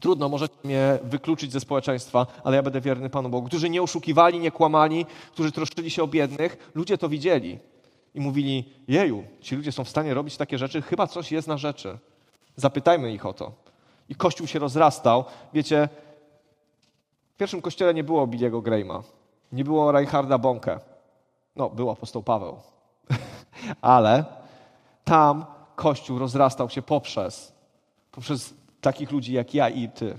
trudno, możecie mnie wykluczyć ze społeczeństwa, ale ja będę wierny Panu Bogu. Którzy nie oszukiwali, nie kłamali, którzy troszczyli się o biednych, ludzie to widzieli i mówili, jeju, ci ludzie są w stanie robić takie rzeczy, chyba coś jest na rzeczy. Zapytajmy ich o to. I Kościół się rozrastał. Wiecie, w pierwszym kościele nie było Billiego Grahama. Nie było Reinharda Bonke. No, był apostoł Paweł. Ale tam Kościół rozrastał się poprzez, poprzez takich ludzi jak ja i ty.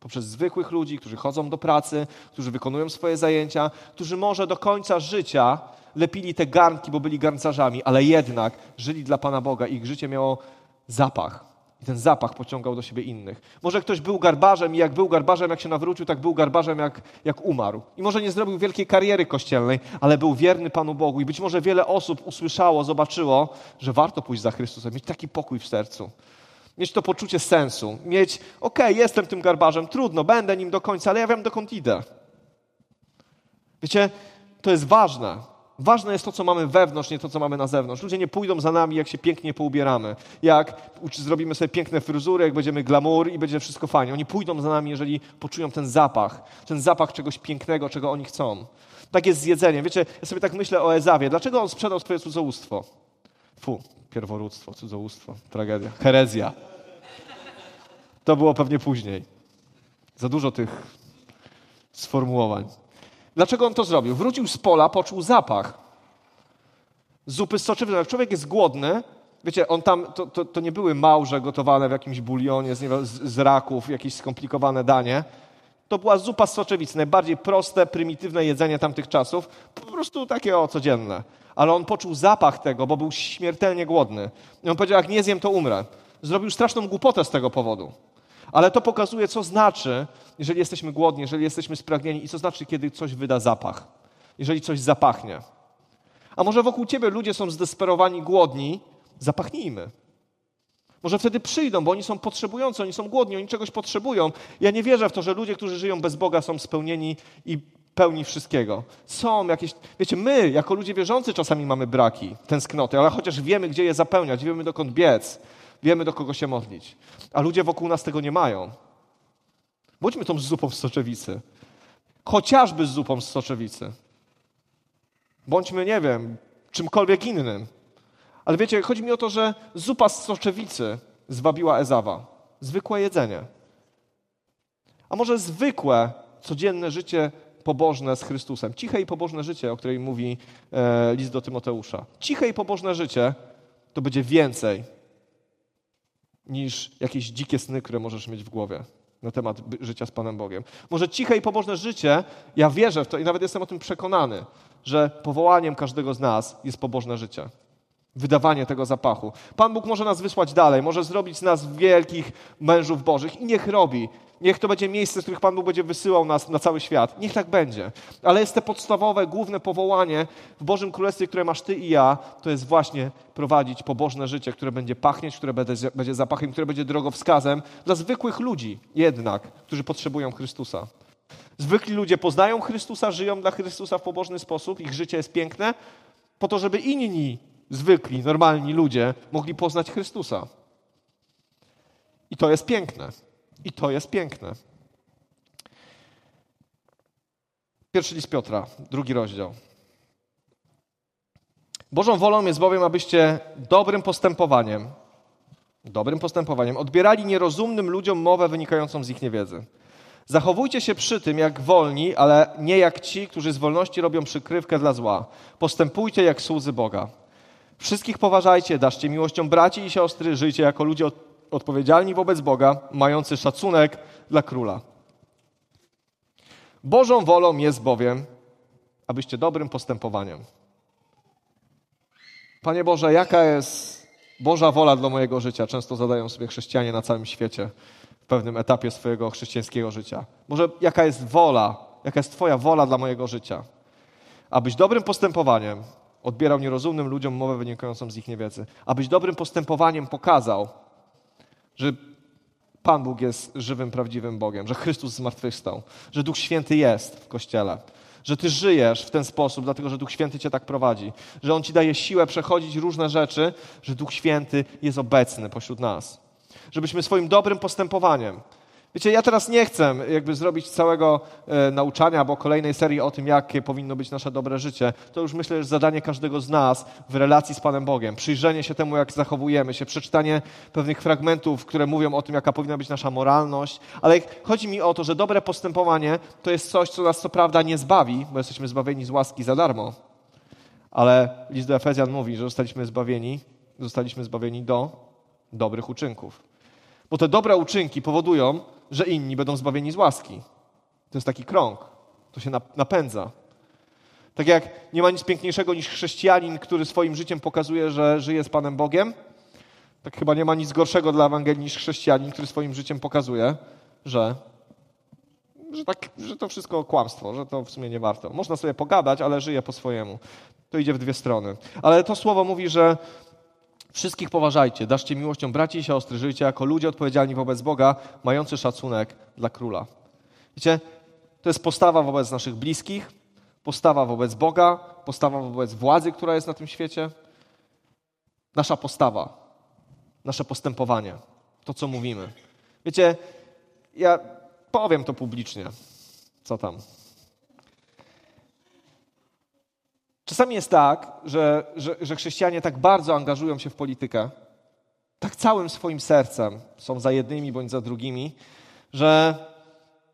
Poprzez zwykłych ludzi, którzy chodzą do pracy, którzy wykonują swoje zajęcia, którzy może do końca życia lepili te garnki, bo byli garncarzami, ale jednak żyli dla Pana Boga i ich życie miało zapach. I ten zapach pociągał do siebie innych. Może ktoś był garbarzem i jak był garbarzem, jak się nawrócił, tak był garbarzem, jak, jak umarł. I może nie zrobił wielkiej kariery kościelnej, ale był wierny Panu Bogu. I być może wiele osób usłyszało, zobaczyło, że warto pójść za Chrystusem, mieć taki pokój w sercu. Mieć to poczucie sensu. Mieć, okej, okay, jestem tym garbarzem, trudno, będę nim do końca, ale ja wiem, dokąd idę. Wiecie, to jest ważne. Ważne jest to, co mamy wewnątrz, nie to, co mamy na zewnątrz. Ludzie nie pójdą za nami, jak się pięknie poubieramy. Jak zrobimy sobie piękne fryzury, jak będziemy glamour i będzie wszystko fajnie. Oni pójdą za nami, jeżeli poczują ten zapach. Ten zapach czegoś pięknego, czego oni chcą. Tak jest z jedzeniem. Wiecie, ja sobie tak myślę o Ezawie. Dlaczego on sprzedał swoje cudzołóstwo? Fu, pierworództwo, cudzołóstwo, tragedia, herezja. To było pewnie później. Za dużo tych sformułowań. Dlaczego on to zrobił? Wrócił z pola, poczuł zapach zupy z soczewicą. Jak człowiek jest głodny, wiecie, on tam, to, to, to nie były małże gotowane w jakimś bulionie z, z raków, jakieś skomplikowane danie. To była zupa z soczewicy, najbardziej proste, prymitywne jedzenie tamtych czasów, po prostu takie o codzienne. Ale on poczuł zapach tego, bo był śmiertelnie głodny. I on powiedział, jak nie zjem, to umrę. Zrobił straszną głupotę z tego powodu. Ale to pokazuje, co znaczy, jeżeli jesteśmy głodni, jeżeli jesteśmy spragnieni i co znaczy, kiedy coś wyda zapach. Jeżeli coś zapachnie. A może wokół ciebie ludzie są zdesperowani, głodni, zapachnijmy. Może wtedy przyjdą, bo oni są potrzebujący, oni są głodni, oni czegoś potrzebują. Ja nie wierzę w to, że ludzie, którzy żyją bez Boga, są spełnieni i pełni wszystkiego. Są jakieś. Wiecie, my, jako ludzie wierzący, czasami mamy braki, tęsknoty, ale chociaż wiemy, gdzie je zapełniać, wiemy, dokąd biec, wiemy, do kogo się modlić. A ludzie wokół nas tego nie mają. Bądźmy tą zupą z soczewicy. Chociażby z zupą z soczewicy. Bądźmy, nie wiem, czymkolwiek innym. Ale wiecie, chodzi mi o to, że zupa z soczewicy zwabiła Ezawa. Zwykłe jedzenie. A może zwykłe, codzienne życie pobożne z Chrystusem. Ciche i pobożne życie, o której mówi e, list do Tymoteusza. Ciche i pobożne życie to będzie więcej niż jakieś dzikie sny, które możesz mieć w głowie na temat życia z Panem Bogiem. Może ciche i pobożne życie, ja wierzę w to i nawet jestem o tym przekonany, że powołaniem każdego z nas jest pobożne życie. Wydawanie tego zapachu. Pan Bóg może nas wysłać dalej, może zrobić z nas wielkich mężów Bożych i niech robi. Niech to będzie miejsce, z których Pan Bóg będzie wysyłał nas na cały świat. Niech tak będzie. Ale jest to podstawowe, główne powołanie w Bożym Królestwie, które masz Ty i ja, to jest właśnie prowadzić pobożne życie, które będzie pachnieć, które będzie zapachem, które będzie drogowskazem dla zwykłych ludzi jednak, którzy potrzebują Chrystusa. Zwykli ludzie poznają Chrystusa, żyją dla Chrystusa w pobożny sposób, ich życie jest piękne, po to, żeby inni, zwykli, normalni ludzie mogli poznać Chrystusa. I to jest piękne. I to jest piękne. Pierwszy list Piotra, drugi rozdział. Bożą wolą jest bowiem, abyście dobrym postępowaniem, dobrym postępowaniem odbierali nierozumnym ludziom mowę wynikającą z ich niewiedzy. Zachowujcie się przy tym jak wolni, ale nie jak ci, którzy z wolności robią przykrywkę dla zła. Postępujcie jak słudzy Boga. Wszystkich poważajcie, daszcie miłością braci i siostry, żyjcie jako ludzie odpowiedzialni wobec Boga, mający szacunek dla króla. Bożą wolą jest bowiem, abyście dobrym postępowaniem. Panie Boże, jaka jest Boża wola dla mojego życia? Często zadają sobie chrześcijanie na całym świecie w pewnym etapie swojego chrześcijańskiego życia. Może jaka jest wola, jaka jest Twoja wola dla mojego życia? Abyś dobrym postępowaniem odbierał nierozumnym ludziom mowę wynikającą z ich niewiedzy. Abyś dobrym postępowaniem pokazał, że Pan Bóg jest żywym, prawdziwym Bogiem, że Chrystus zmartwychwstał, że Duch Święty jest w Kościele, że Ty żyjesz w ten sposób, dlatego że Duch Święty Cię tak prowadzi, że On Ci daje siłę przechodzić różne rzeczy, że Duch Święty jest obecny pośród nas. Żebyśmy swoim dobrym postępowaniem Wiecie, ja teraz nie chcę jakby zrobić całego e, nauczania albo kolejnej serii o tym, jakie powinno być nasze dobre życie. To już myślę, że zadanie każdego z nas w relacji z Panem Bogiem. Przyjrzenie się temu, jak zachowujemy się, przeczytanie pewnych fragmentów, które mówią o tym, jaka powinna być nasza moralność. Ale chodzi mi o to, że dobre postępowanie to jest coś, co nas co prawda nie zbawi, bo jesteśmy zbawieni z łaski za darmo. Ale list do Efezjan mówi, że zostaliśmy zbawieni, zostaliśmy zbawieni do dobrych uczynków. Bo te dobre uczynki powodują, że inni będą zbawieni z łaski. To jest taki krąg. To się napędza. Tak jak nie ma nic piękniejszego niż chrześcijanin, który swoim życiem pokazuje, że żyje z Panem Bogiem, tak chyba nie ma nic gorszego dla Ewangelii niż chrześcijanin, który swoim życiem pokazuje, że, że, tak, że to wszystko kłamstwo, że to w sumie nie warto. Można sobie pogadać, ale żyje po swojemu. To idzie w dwie strony. Ale to słowo mówi, że Wszystkich poważajcie, daszcie miłością braci i siostry, żyjcie jako ludzie odpowiedzialni wobec Boga, mający szacunek dla króla. Wiecie, to jest postawa wobec naszych bliskich, postawa wobec Boga, postawa wobec władzy, która jest na tym świecie. Nasza postawa, nasze postępowanie, to co mówimy. Wiecie, ja powiem to publicznie. Co tam? Czasami jest tak, że, że, że chrześcijanie tak bardzo angażują się w politykę, tak całym swoim sercem są za jednymi bądź za drugimi, że,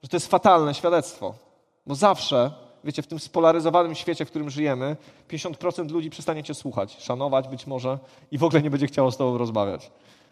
że to jest fatalne świadectwo. Bo zawsze, wiecie, w tym spolaryzowanym świecie, w którym żyjemy, 50% ludzi przestanie cię słuchać, szanować być może i w ogóle nie będzie chciało z tobą rozmawiać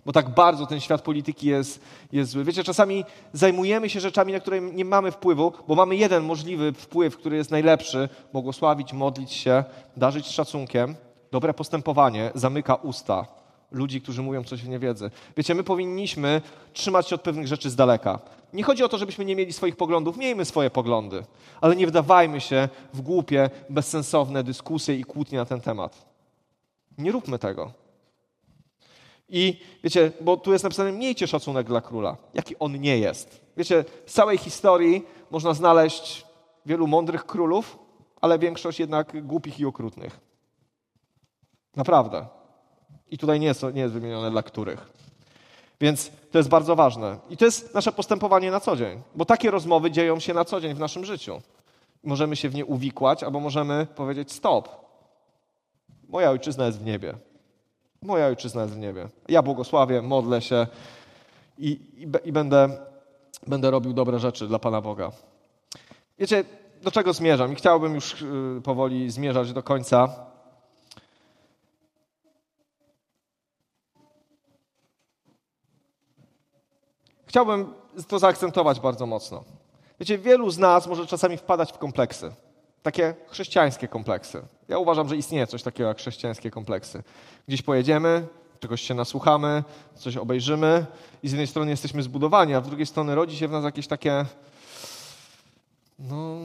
bo tak bardzo ten świat polityki jest, jest zły. Wiecie, czasami zajmujemy się rzeczami, na które nie mamy wpływu, bo mamy jeden możliwy wpływ, który jest najlepszy błogosławić, modlić się, darzyć szacunkiem. Dobre postępowanie zamyka usta ludzi, którzy mówią coś w niewiedzy. Wiecie, my powinniśmy trzymać się od pewnych rzeczy z daleka. Nie chodzi o to, żebyśmy nie mieli swoich poglądów, miejmy swoje poglądy, ale nie wdawajmy się w głupie, bezsensowne dyskusje i kłótnie na ten temat. Nie róbmy tego. I wiecie, bo tu jest napisane, miejcie szacunek dla króla, jaki on nie jest. Wiecie, z całej historii można znaleźć wielu mądrych królów, ale większość jednak głupich i okrutnych. Naprawdę. I tutaj nie jest, nie jest wymienione dla których. Więc to jest bardzo ważne. I to jest nasze postępowanie na co dzień, bo takie rozmowy dzieją się na co dzień w naszym życiu. Możemy się w nie uwikłać, albo możemy powiedzieć stop. Moja ojczyzna jest w niebie. Moja ojczyzna jest w niebie. Ja błogosławię, modlę się i, i, i będę, będę robił dobre rzeczy dla Pana Boga. Wiecie, do czego zmierzam? I chciałbym już y, powoli zmierzać do końca. Chciałbym to zaakcentować bardzo mocno. Wiecie, wielu z nas może czasami wpadać w kompleksy takie chrześcijańskie kompleksy. Ja uważam, że istnieje coś takiego jak chrześcijańskie kompleksy. Gdzieś pojedziemy, czegoś się nasłuchamy, coś obejrzymy i z jednej strony jesteśmy zbudowani, a z drugiej strony rodzi się w nas jakieś takie no,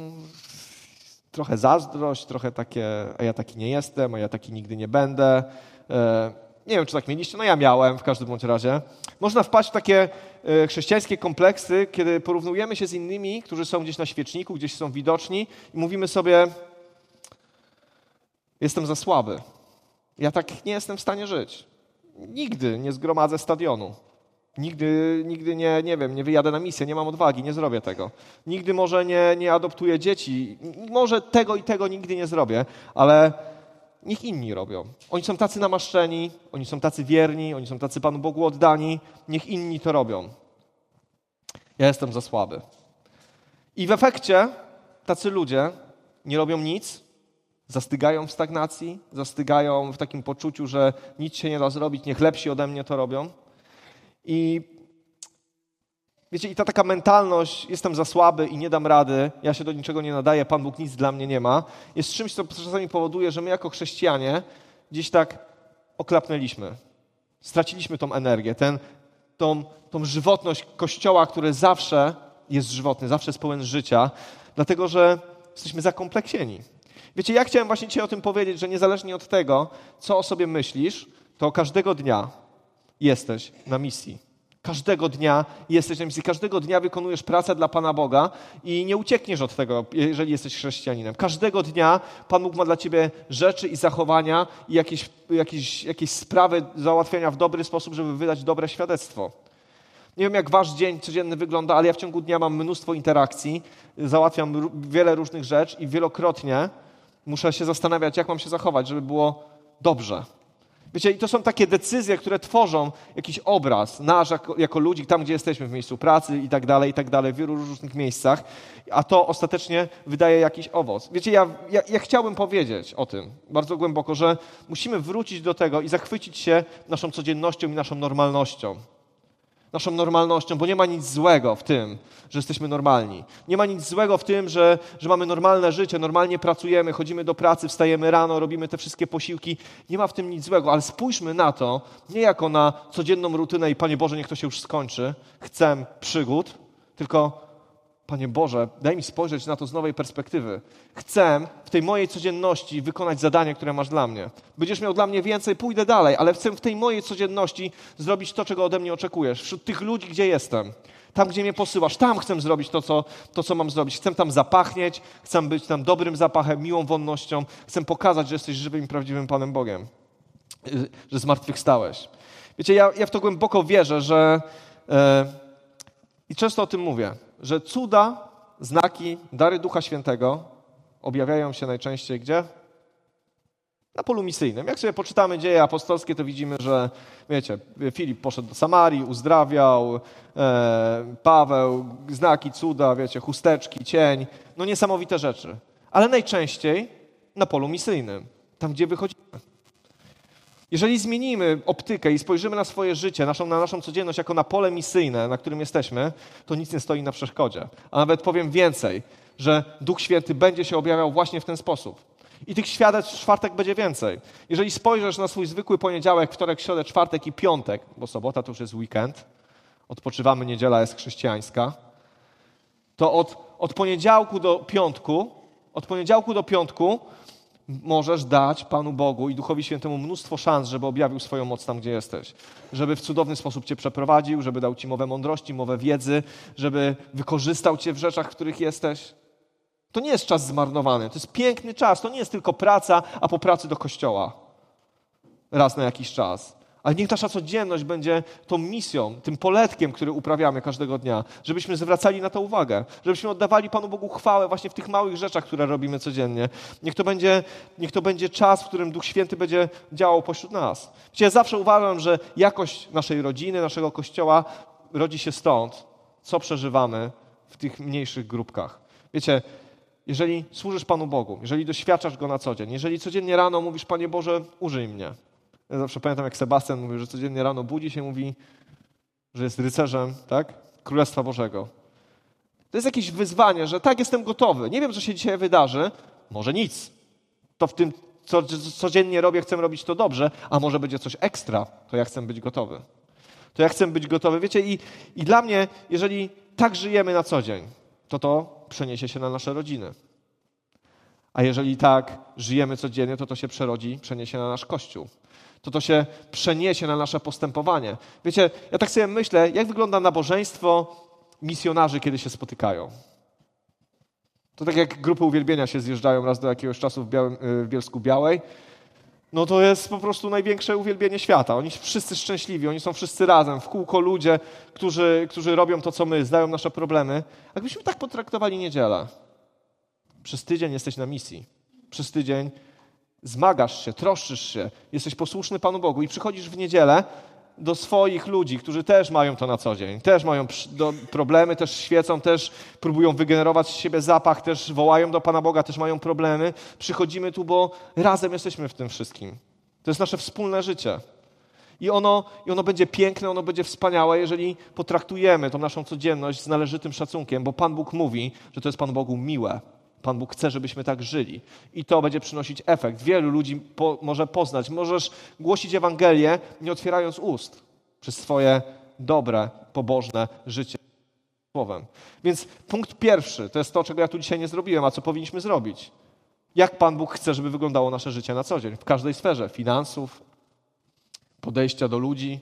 trochę zazdrość, trochę takie, a ja taki nie jestem, a ja taki nigdy nie będę. Nie wiem, czy tak mieliście, no ja miałem w każdym bądź razie. Można wpaść w takie e, chrześcijańskie kompleksy, kiedy porównujemy się z innymi, którzy są gdzieś na świeczniku, gdzieś są widoczni i mówimy sobie, jestem za słaby. Ja tak nie jestem w stanie żyć. Nigdy nie zgromadzę stadionu. Nigdy, nigdy nie, nie wiem, nie wyjadę na misję, nie mam odwagi, nie zrobię tego. Nigdy może nie, nie adoptuję dzieci. Może tego i tego nigdy nie zrobię, ale niech inni robią. Oni są tacy namaszczeni, oni są tacy wierni, oni są tacy Panu Bogu oddani, niech inni to robią. Ja jestem za słaby. I w efekcie tacy ludzie nie robią nic, zastygają w stagnacji, zastygają w takim poczuciu, że nic się nie da zrobić, niech lepsi ode mnie to robią. I Wiecie, i ta taka mentalność, jestem za słaby i nie dam rady, ja się do niczego nie nadaję, Pan Bóg nic dla mnie nie ma, jest czymś, co czasami powoduje, że my jako chrześcijanie gdzieś tak oklapnęliśmy. Straciliśmy tą energię, ten, tą, tą żywotność Kościoła, który zawsze jest żywotny, zawsze jest pełen życia, dlatego że jesteśmy zakompleksieni. Wiecie, ja chciałem właśnie dzisiaj o tym powiedzieć, że niezależnie od tego, co o sobie myślisz, to każdego dnia jesteś na misji. Każdego dnia jesteś na misji, każdego dnia wykonujesz pracę dla Pana Boga i nie uciekniesz od tego, jeżeli jesteś chrześcijaninem. Każdego dnia Pan Bóg ma dla ciebie rzeczy i zachowania i jakieś, jakieś, jakieś sprawy załatwiania w dobry sposób, żeby wydać dobre świadectwo. Nie wiem, jak wasz dzień codzienny wygląda, ale ja w ciągu dnia mam mnóstwo interakcji, załatwiam wiele różnych rzeczy i wielokrotnie muszę się zastanawiać, jak mam się zachować, żeby było dobrze. Wiecie, i to są takie decyzje, które tworzą jakiś obraz nasz jako, jako ludzi, tam gdzie jesteśmy, w miejscu pracy i tak dalej, i tak dalej, w wielu różnych miejscach, a to ostatecznie wydaje jakiś owoc. Wiecie, ja, ja, ja chciałbym powiedzieć o tym bardzo głęboko, że musimy wrócić do tego i zachwycić się naszą codziennością i naszą normalnością naszą normalnością, bo nie ma nic złego w tym, że jesteśmy normalni. Nie ma nic złego w tym, że, że mamy normalne życie, normalnie pracujemy, chodzimy do pracy, wstajemy rano, robimy te wszystkie posiłki. Nie ma w tym nic złego, ale spójrzmy na to nie jako na codzienną rutynę i Panie Boże, niech to się już skończy, chcę przygód, tylko Panie Boże, daj mi spojrzeć na to z nowej perspektywy. Chcę w tej mojej codzienności wykonać zadanie, które masz dla mnie. Będziesz miał dla mnie więcej, pójdę dalej, ale chcę w tej mojej codzienności zrobić to, czego ode mnie oczekujesz. Wśród tych ludzi, gdzie jestem, tam, gdzie mnie posyłasz, tam chcę zrobić to co, to, co mam zrobić. Chcę tam zapachnieć, chcę być tam dobrym zapachem, miłą wonnością. Chcę pokazać, że jesteś żywym i prawdziwym Panem Bogiem, że zmartwychwstałeś. Wiecie, ja, ja w to głęboko wierzę, że. Yy, I często o tym mówię że cuda, znaki, dary Ducha Świętego objawiają się najczęściej gdzie? Na polu misyjnym. Jak sobie poczytamy dzieje apostolskie, to widzimy, że wiecie, Filip poszedł do Samarii, uzdrawiał, e, Paweł, znaki, cuda, wiecie, chusteczki, cień, no niesamowite rzeczy. Ale najczęściej na polu misyjnym, tam gdzie wychodzimy. Jeżeli zmienimy optykę i spojrzymy na swoje życie, naszą, na naszą codzienność jako na pole misyjne, na którym jesteśmy, to nic nie stoi na przeszkodzie. A nawet powiem więcej, że Duch Święty będzie się objawiał właśnie w ten sposób. I tych świadectw w czwartek będzie więcej. Jeżeli spojrzysz na swój zwykły poniedziałek, wtorek, środę, czwartek i piątek, bo sobota to już jest weekend, odpoczywamy, niedziela jest chrześcijańska, to od, od poniedziałku do piątku, od poniedziałku do piątku możesz dać Panu Bogu i Duchowi Świętemu mnóstwo szans, żeby objawił swoją moc tam, gdzie jesteś. Żeby w cudowny sposób Cię przeprowadził, żeby dał Ci mowę mądrości, mowę wiedzy, żeby wykorzystał Cię w rzeczach, w których jesteś. To nie jest czas zmarnowany. To jest piękny czas. To nie jest tylko praca, a po pracy do kościoła. Raz na jakiś czas. Ale niech nasza codzienność będzie tą misją, tym poletkiem, który uprawiamy każdego dnia, żebyśmy zwracali na to uwagę, żebyśmy oddawali Panu Bogu chwałę właśnie w tych małych rzeczach, które robimy codziennie. Niech to będzie, niech to będzie czas, w którym Duch Święty będzie działał pośród nas. Wiecie, ja zawsze uważam, że jakość naszej rodziny, naszego kościoła rodzi się stąd, co przeżywamy w tych mniejszych grupkach. Wiecie, jeżeli służysz Panu Bogu, jeżeli doświadczasz Go na co dzień, jeżeli codziennie rano mówisz, Panie Boże, użyj mnie, ja zawsze pamiętam, jak Sebastian mówił, że codziennie rano budzi się mówi, że jest rycerzem, tak? Królestwa Bożego. To jest jakieś wyzwanie, że tak, jestem gotowy. Nie wiem, co się dzisiaj wydarzy. Może nic. To w tym, co codziennie robię, chcę robić to dobrze, a może będzie coś ekstra, to ja chcę być gotowy. To ja chcę być gotowy. Wiecie, i, i dla mnie, jeżeli tak żyjemy na co dzień, to to przeniesie się na nasze rodziny. A jeżeli tak żyjemy codziennie, to to się przerodzi, przeniesie na nasz Kościół to to się przeniesie na nasze postępowanie. Wiecie, ja tak sobie myślę, jak wygląda nabożeństwo misjonarzy, kiedy się spotykają. To tak jak grupy uwielbienia się zjeżdżają raz do jakiegoś czasu w, Białym, y, w Bielsku Białej, no to jest po prostu największe uwielbienie świata. Oni wszyscy szczęśliwi, oni są wszyscy razem, w kółko ludzie, którzy, którzy robią to, co my, zdają nasze problemy. Jakbyśmy tak potraktowali niedzielę. Przez tydzień jesteś na misji. Przez tydzień zmagasz się, troszczysz się, jesteś posłuszny Panu Bogu i przychodzisz w niedzielę do swoich ludzi, którzy też mają to na co dzień, też mają problemy, też świecą, też próbują wygenerować z siebie zapach, też wołają do Pana Boga, też mają problemy. Przychodzimy tu, bo razem jesteśmy w tym wszystkim. To jest nasze wspólne życie. I ono, I ono będzie piękne, ono będzie wspaniałe, jeżeli potraktujemy tą naszą codzienność z należytym szacunkiem, bo Pan Bóg mówi, że to jest Panu Bogu miłe. Pan Bóg chce, żebyśmy tak żyli. I to będzie przynosić efekt. Wielu ludzi po, może poznać. Możesz głosić Ewangelię, nie otwierając ust przez swoje dobre, pobożne życie słowem. Więc punkt pierwszy to jest to, czego ja tu dzisiaj nie zrobiłem, a co powinniśmy zrobić. Jak Pan Bóg chce, żeby wyglądało nasze życie na co dzień, w każdej sferze finansów, podejścia do ludzi,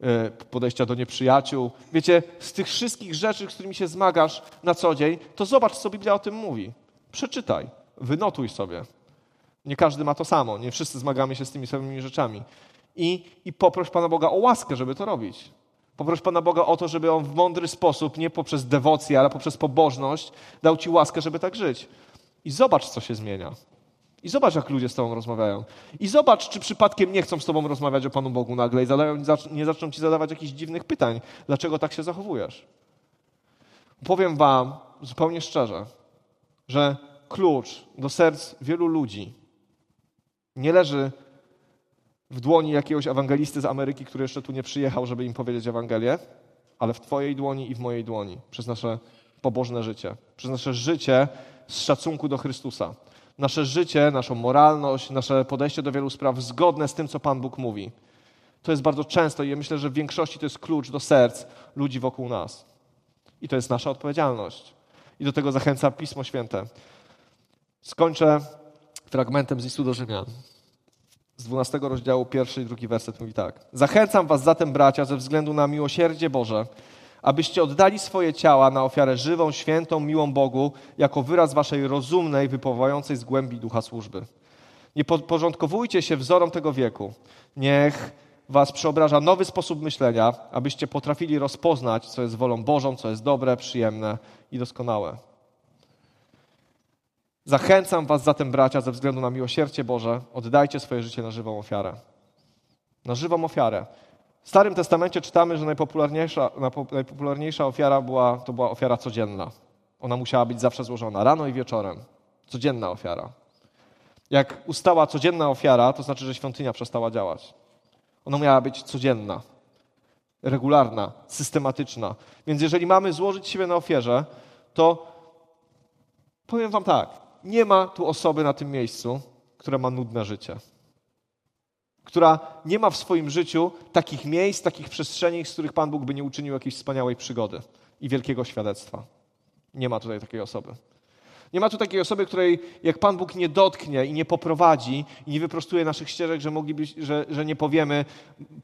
e, podejścia do nieprzyjaciół. Wiecie, z tych wszystkich rzeczy, z którymi się zmagasz na co dzień, to zobacz, co Biblia o tym mówi. Przeczytaj, wynotuj sobie. Nie każdy ma to samo, nie wszyscy zmagamy się z tymi samymi rzeczami. I, I poproś Pana Boga o łaskę, żeby to robić. Poproś Pana Boga o to, żeby On w mądry sposób, nie poprzez dewocję, ale poprzez pobożność, dał Ci łaskę, żeby tak żyć. I zobacz, co się zmienia. I zobacz, jak ludzie z Tobą rozmawiają. I zobacz, czy przypadkiem nie chcą z Tobą rozmawiać o Panu Bogu nagle i zadają, nie zaczną Ci zadawać jakichś dziwnych pytań. Dlaczego tak się zachowujesz? Powiem Wam zupełnie szczerze, że klucz do serc wielu ludzi nie leży w dłoni jakiegoś ewangelisty z Ameryki, który jeszcze tu nie przyjechał, żeby im powiedzieć Ewangelię, ale w Twojej dłoni i w mojej dłoni, przez nasze pobożne życie, przez nasze życie z szacunku do Chrystusa. Nasze życie, naszą moralność, nasze podejście do wielu spraw zgodne z tym, co Pan Bóg mówi. To jest bardzo często i ja myślę, że w większości to jest klucz do serc ludzi wokół nas. I to jest nasza odpowiedzialność. I do tego zachęca Pismo Święte. Skończę fragmentem z listu do Rzymian. Z 12 rozdziału, pierwszy i drugi werset mówi tak. Zachęcam was zatem, bracia, ze względu na miłosierdzie Boże, abyście oddali swoje ciała na ofiarę żywą, świętą, miłą Bogu, jako wyraz waszej rozumnej, wypływającej z głębi ducha służby. Nie podporządkowujcie się wzorom tego wieku. Niech was przeobraża nowy sposób myślenia, abyście potrafili rozpoznać, co jest wolą Bożą, co jest dobre, przyjemne i doskonałe. Zachęcam was zatem, bracia, ze względu na miłosierdzie Boże, oddajcie swoje życie na żywą ofiarę. Na żywą ofiarę. W Starym Testamencie czytamy, że najpopularniejsza, najpopularniejsza ofiara była, to była ofiara codzienna. Ona musiała być zawsze złożona, rano i wieczorem. Codzienna ofiara. Jak ustała codzienna ofiara, to znaczy, że świątynia przestała działać. Ona miała być codzienna, regularna, systematyczna. Więc jeżeli mamy złożyć siebie na ofierze, to powiem Wam tak: nie ma tu osoby na tym miejscu, która ma nudne życie. Która nie ma w swoim życiu takich miejsc, takich przestrzeni, z których Pan Bóg by nie uczynił jakiejś wspaniałej przygody i wielkiego świadectwa. Nie ma tutaj takiej osoby. Nie ma tu takiej osoby, której jak Pan Bóg nie dotknie i nie poprowadzi i nie wyprostuje naszych ścieżek, że, mogliby, że, że nie powiemy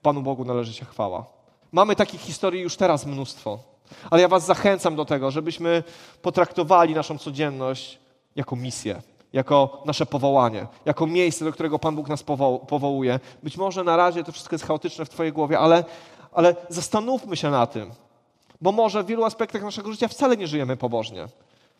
Panu Bogu należy się chwała. Mamy takich historii już teraz mnóstwo. Ale ja Was zachęcam do tego, żebyśmy potraktowali naszą codzienność jako misję, jako nasze powołanie, jako miejsce, do którego Pan Bóg nas powołuje. Być może na razie to wszystko jest chaotyczne w Twojej głowie, ale, ale zastanówmy się na tym, bo może w wielu aspektach naszego życia wcale nie żyjemy pobożnie.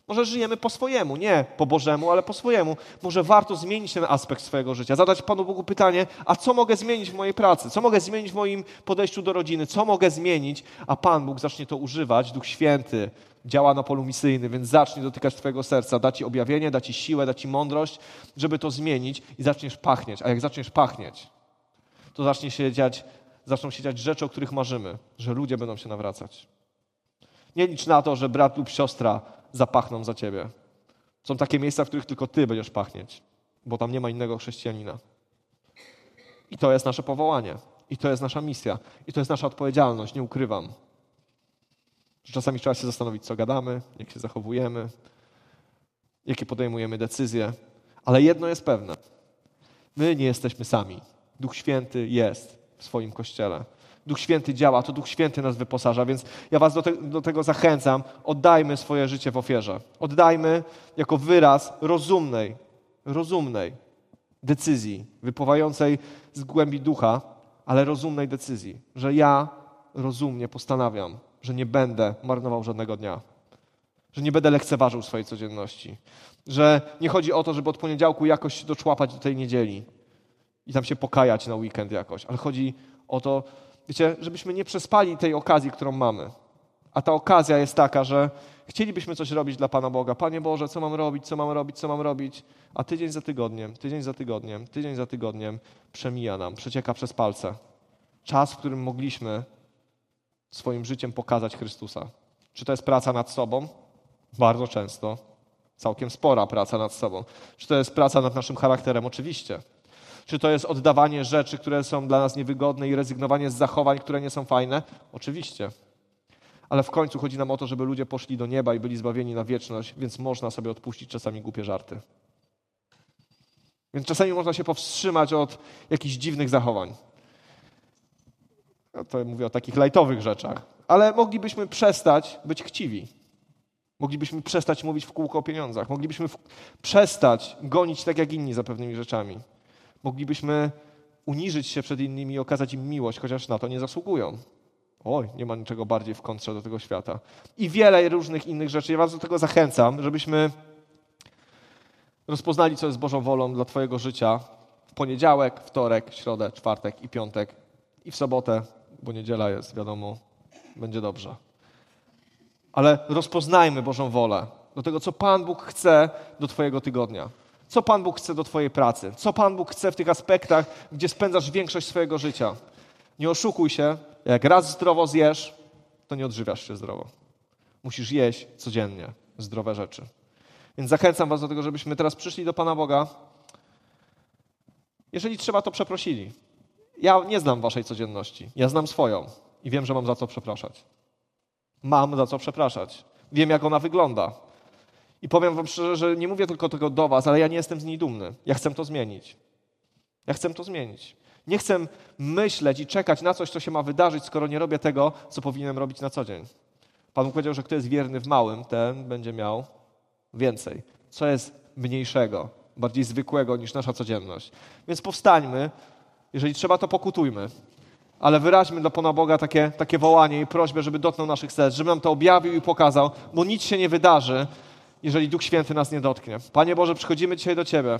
Może żyjemy po swojemu, nie po Bożemu, ale po swojemu. Może warto zmienić ten aspekt swojego życia, zadać Panu Bogu pytanie, a co mogę zmienić w mojej pracy? Co mogę zmienić w moim podejściu do rodziny? Co mogę zmienić? A Pan Bóg zacznie to używać, Duch Święty działa na polu misyjnym, więc zacznie dotykać Twojego serca, da Ci objawienie, da Ci siłę, da Ci mądrość, żeby to zmienić i zaczniesz pachnieć. A jak zaczniesz pachnieć, to zacznie się dziać, zaczną się dziać rzeczy, o których marzymy, że ludzie będą się nawracać. Nie licz na to, że brat lub siostra zapachną za ciebie. Są takie miejsca, w których tylko ty będziesz pachnieć, bo tam nie ma innego chrześcijanina. I to jest nasze powołanie. I to jest nasza misja. I to jest nasza odpowiedzialność, nie ukrywam. Czasami trzeba się zastanowić, co gadamy, jak się zachowujemy, jakie podejmujemy decyzje. Ale jedno jest pewne. My nie jesteśmy sami. Duch Święty jest w swoim kościele. Duch Święty działa, to Duch Święty nas wyposaża, więc ja Was do, te, do, tego zachęcam. Oddajmy swoje życie w ofierze. Oddajmy jako wyraz rozumnej, rozumnej decyzji, wypływającej z głębi ducha, ale rozumnej decyzji, że ja rozumnie postanawiam, że nie będę marnował żadnego dnia, że nie będę lekceważył swojej codzienności, że nie chodzi o to, żeby od poniedziałku jakoś doczłapać do tej niedzieli i tam się pokajać na weekend jakoś, ale chodzi o to, wiecie, żebyśmy nie przespali tej okazji, którą mamy. A ta okazja jest taka, że chcielibyśmy coś robić dla Pana Boga. Panie Boże, co mam robić, co mam robić, co mam robić? A tydzień za tygodniem, tydzień za tygodniem, tydzień za tygodniem przemija nam, przecieka przez palce. Czas, w którym mogliśmy swoim życiem pokazać Chrystusa. Czy to jest praca nad sobą? Bardzo często. Całkiem spora praca nad sobą. Czy to jest praca nad naszym charakterem? Oczywiście. Czy to jest oddawanie rzeczy, które są dla nas niewygodne i rezygnowanie z zachowań, które nie są fajne? Oczywiście. Ale w końcu chodzi nam o to, żeby ludzie poszli do nieba i byli zbawieni na wieczność, więc można sobie odpuścić czasami głupie żarty. Więc czasami można się powstrzymać od jakichś dziwnych zachowań. Ja to mówię o takich lajtowych rzeczach. Ale moglibyśmy przestać być chciwi. Moglibyśmy przestać mówić w kółko o pieniądzach. Moglibyśmy przestać gonić tak jak inni za pewnymi rzeczami moglibyśmy uniżyć się przed innymi i okazać im miłość, chociaż na to nie zasługują. Oj, nie ma niczego bardziej w kontrze do tego świata. I wiele różnych innych rzeczy. Ja Was do tego zachęcam, żebyśmy rozpoznali, co jest Bożą wolą dla Twojego życia w poniedziałek, wtorek, środę, czwartek i piątek i w sobotę, bo niedziela jest, wiadomo, będzie dobrze. Ale rozpoznajmy Bożą wolę do tego, co Pan Bóg chce do Twojego tygodnia. Co Pan Bóg chce do Twojej pracy? Co Pan Bóg chce w tych aspektach, gdzie spędzasz większość swojego życia? Nie oszukuj się, jak raz zdrowo zjesz, to nie odżywiasz się zdrowo. Musisz jeść codziennie zdrowe rzeczy. Więc zachęcam Was do tego, żebyśmy teraz przyszli do Pana Boga. Jeżeli trzeba, to przeprosili. Ja nie znam Waszej codzienności. Ja znam swoją i wiem, że mam za co przepraszać. Mam za co przepraszać. Wiem, jak ona wygląda. I powiem Wam szczerze, że nie mówię tylko tego do Was, ale ja nie jestem z niej dumny. Ja chcę to zmienić. Ja chcę to zmienić. Nie chcę myśleć i czekać na coś, co się ma wydarzyć, skoro nie robię tego, co powinienem robić na co dzień. Pan powiedział, że kto jest wierny w małym, ten będzie miał więcej. Co jest mniejszego, bardziej zwykłego niż nasza codzienność. Więc powstańmy, jeżeli trzeba, to pokutujmy. Ale wyraźmy dla Pana Boga takie, takie wołanie i prośbę, żeby dotknął naszych serc, żeby nam to objawił i pokazał, bo nic się nie wydarzy, jeżeli Duch Święty nas nie dotknie. Panie Boże, przychodzimy dzisiaj do Ciebie.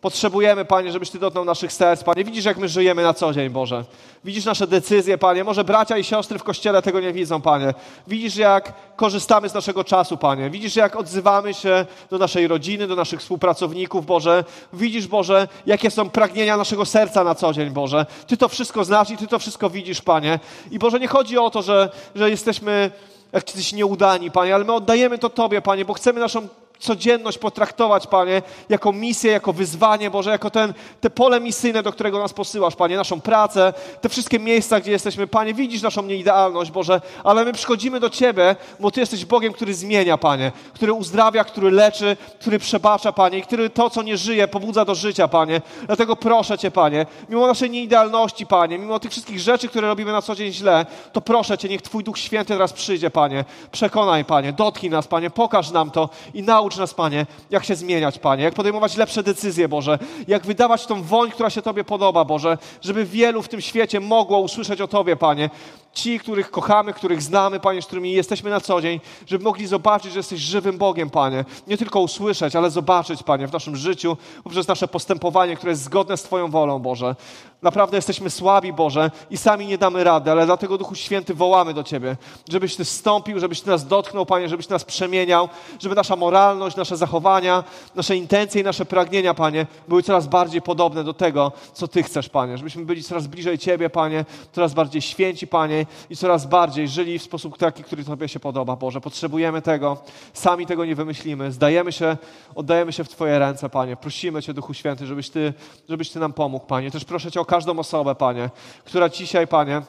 Potrzebujemy, Panie, żebyś Ty dotknął naszych serc, Panie. Widzisz, jak my żyjemy na co dzień, Boże. Widzisz nasze decyzje, Panie. Może bracia i siostry w Kościele tego nie widzą, Panie. Widzisz, jak korzystamy z naszego czasu, Panie. Widzisz, jak odzywamy się do naszej rodziny, do naszych współpracowników, Boże. Widzisz, Boże, jakie są pragnienia naszego serca na co dzień, Boże. Ty to wszystko znasz i Ty to wszystko widzisz, Panie. I Boże, nie chodzi o to, że, że jesteśmy jak jesteś nieudani, Panie, ale my oddajemy to Tobie, Panie, bo chcemy naszą codzienność potraktować, Panie, jako misję, jako wyzwanie, Boże, jako ten, te pole misyjne, do którego nas posyłasz, Panie, naszą pracę, te wszystkie miejsca, gdzie jesteśmy, Panie, widzisz naszą nieidealność, Boże, ale my przychodzimy do Ciebie, bo Ty jesteś Bogiem, który zmienia, Panie, który uzdrawia, który leczy, który przebacza, Panie, i który to, co nie żyje, pobudza do życia, Panie. Dlatego proszę Cię, Panie, mimo naszej nieidealności, Panie, mimo tych wszystkich rzeczy, które robimy na co dzień źle, to proszę Cię, niech Twój Duch Święty teraz przyjdzie, Panie. Przekonaj, Panie, dotknij nas, Panie, pokaż nam to i naucz Naucz nas, Panie, jak się zmieniać, Panie, jak podejmować lepsze decyzje, Boże, jak wydawać tą woń, która się Tobie podoba, Boże, żeby wielu w tym świecie mogło usłyszeć o Tobie, Panie. Ci, których kochamy, których znamy, Panie, z którymi jesteśmy na co dzień, żeby mogli zobaczyć, że jesteś żywym Bogiem, Panie. Nie tylko usłyszeć, ale zobaczyć, Panie, w naszym życiu, poprzez nasze postępowanie, które jest zgodne z Twoją wolą, Boże. Naprawdę jesteśmy słabi, Boże, i sami nie damy rady, ale dlatego, Duchu Święty, wołamy do Ciebie, żebyś Ty stąpił, żebyś Ty nas dotknął, Panie, żebyś nas przemieniał, żeby nasza moralność, nasze zachowania, nasze intencje i nasze pragnienia, Panie, były coraz bardziej podobne do tego, co Ty chcesz, Panie. Żebyśmy byli coraz bliżej Ciebie, Panie, coraz bardziej święci, Panie, i coraz bardziej żyli w sposób taki, który Tobie się podoba, Boże. Potrzebujemy tego, sami tego nie wymyślimy. Zdajemy się, oddajemy się w Twoje ręce, Panie. Prosimy Cię, Duchu Święty, żebyś Ty, żebyś ty nam pomógł, Panie. Też proszę Cię o każdą osobę, Panie, która dzisiaj, Panie,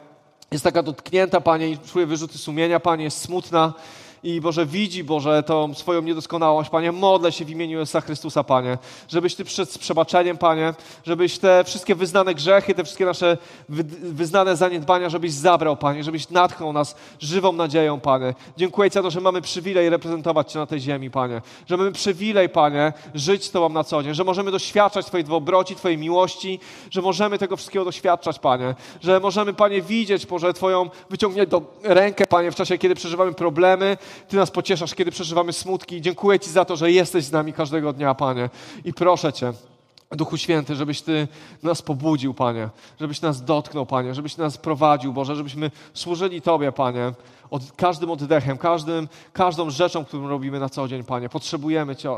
jest taka dotknięta, Panie, i czuje wyrzuty sumienia, Panie, jest smutna, i Boże widzi, Boże, tą swoją niedoskonałość, Panie, modlę się w imieniu Jezusa Chrystusa, Panie, żebyś Ty przed przebaczeniem, Panie, żebyś te wszystkie wyznane grzechy, te wszystkie nasze wy, wyznane zaniedbania, żebyś zabrał, Panie, żebyś natchnął nas żywą nadzieją, Panie. Dziękuję Ci za to, że mamy przywilej reprezentować Cię na tej ziemi, Panie, że mamy przywilej, Panie, żyć z Tobą na co dzień, że możemy doświadczać Twojej dobroci, Twojej miłości, że możemy tego wszystkiego doświadczać, Panie, że możemy, Panie, widzieć, Boże, Twoją wyciągniętą rękę, Panie, w czasie, kiedy przeżywamy problemy, ty nas pocieszasz, kiedy przeżywamy smutki. Dziękuję Ci za to, że jesteś z nami każdego dnia, Panie. I proszę Cię, Duchu Święty, żebyś Ty nas pobudził, Panie, żebyś nas dotknął, Panie, żebyś nas prowadził, Boże, żebyśmy służyli Tobie, Panie, od, każdym oddechem, każdym, każdą rzeczą, którą robimy na co dzień, Panie. Potrzebujemy Cię,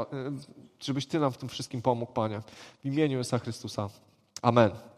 żebyś Ty nam w tym wszystkim pomógł, Panie. W imieniu Jezusa Chrystusa. Amen.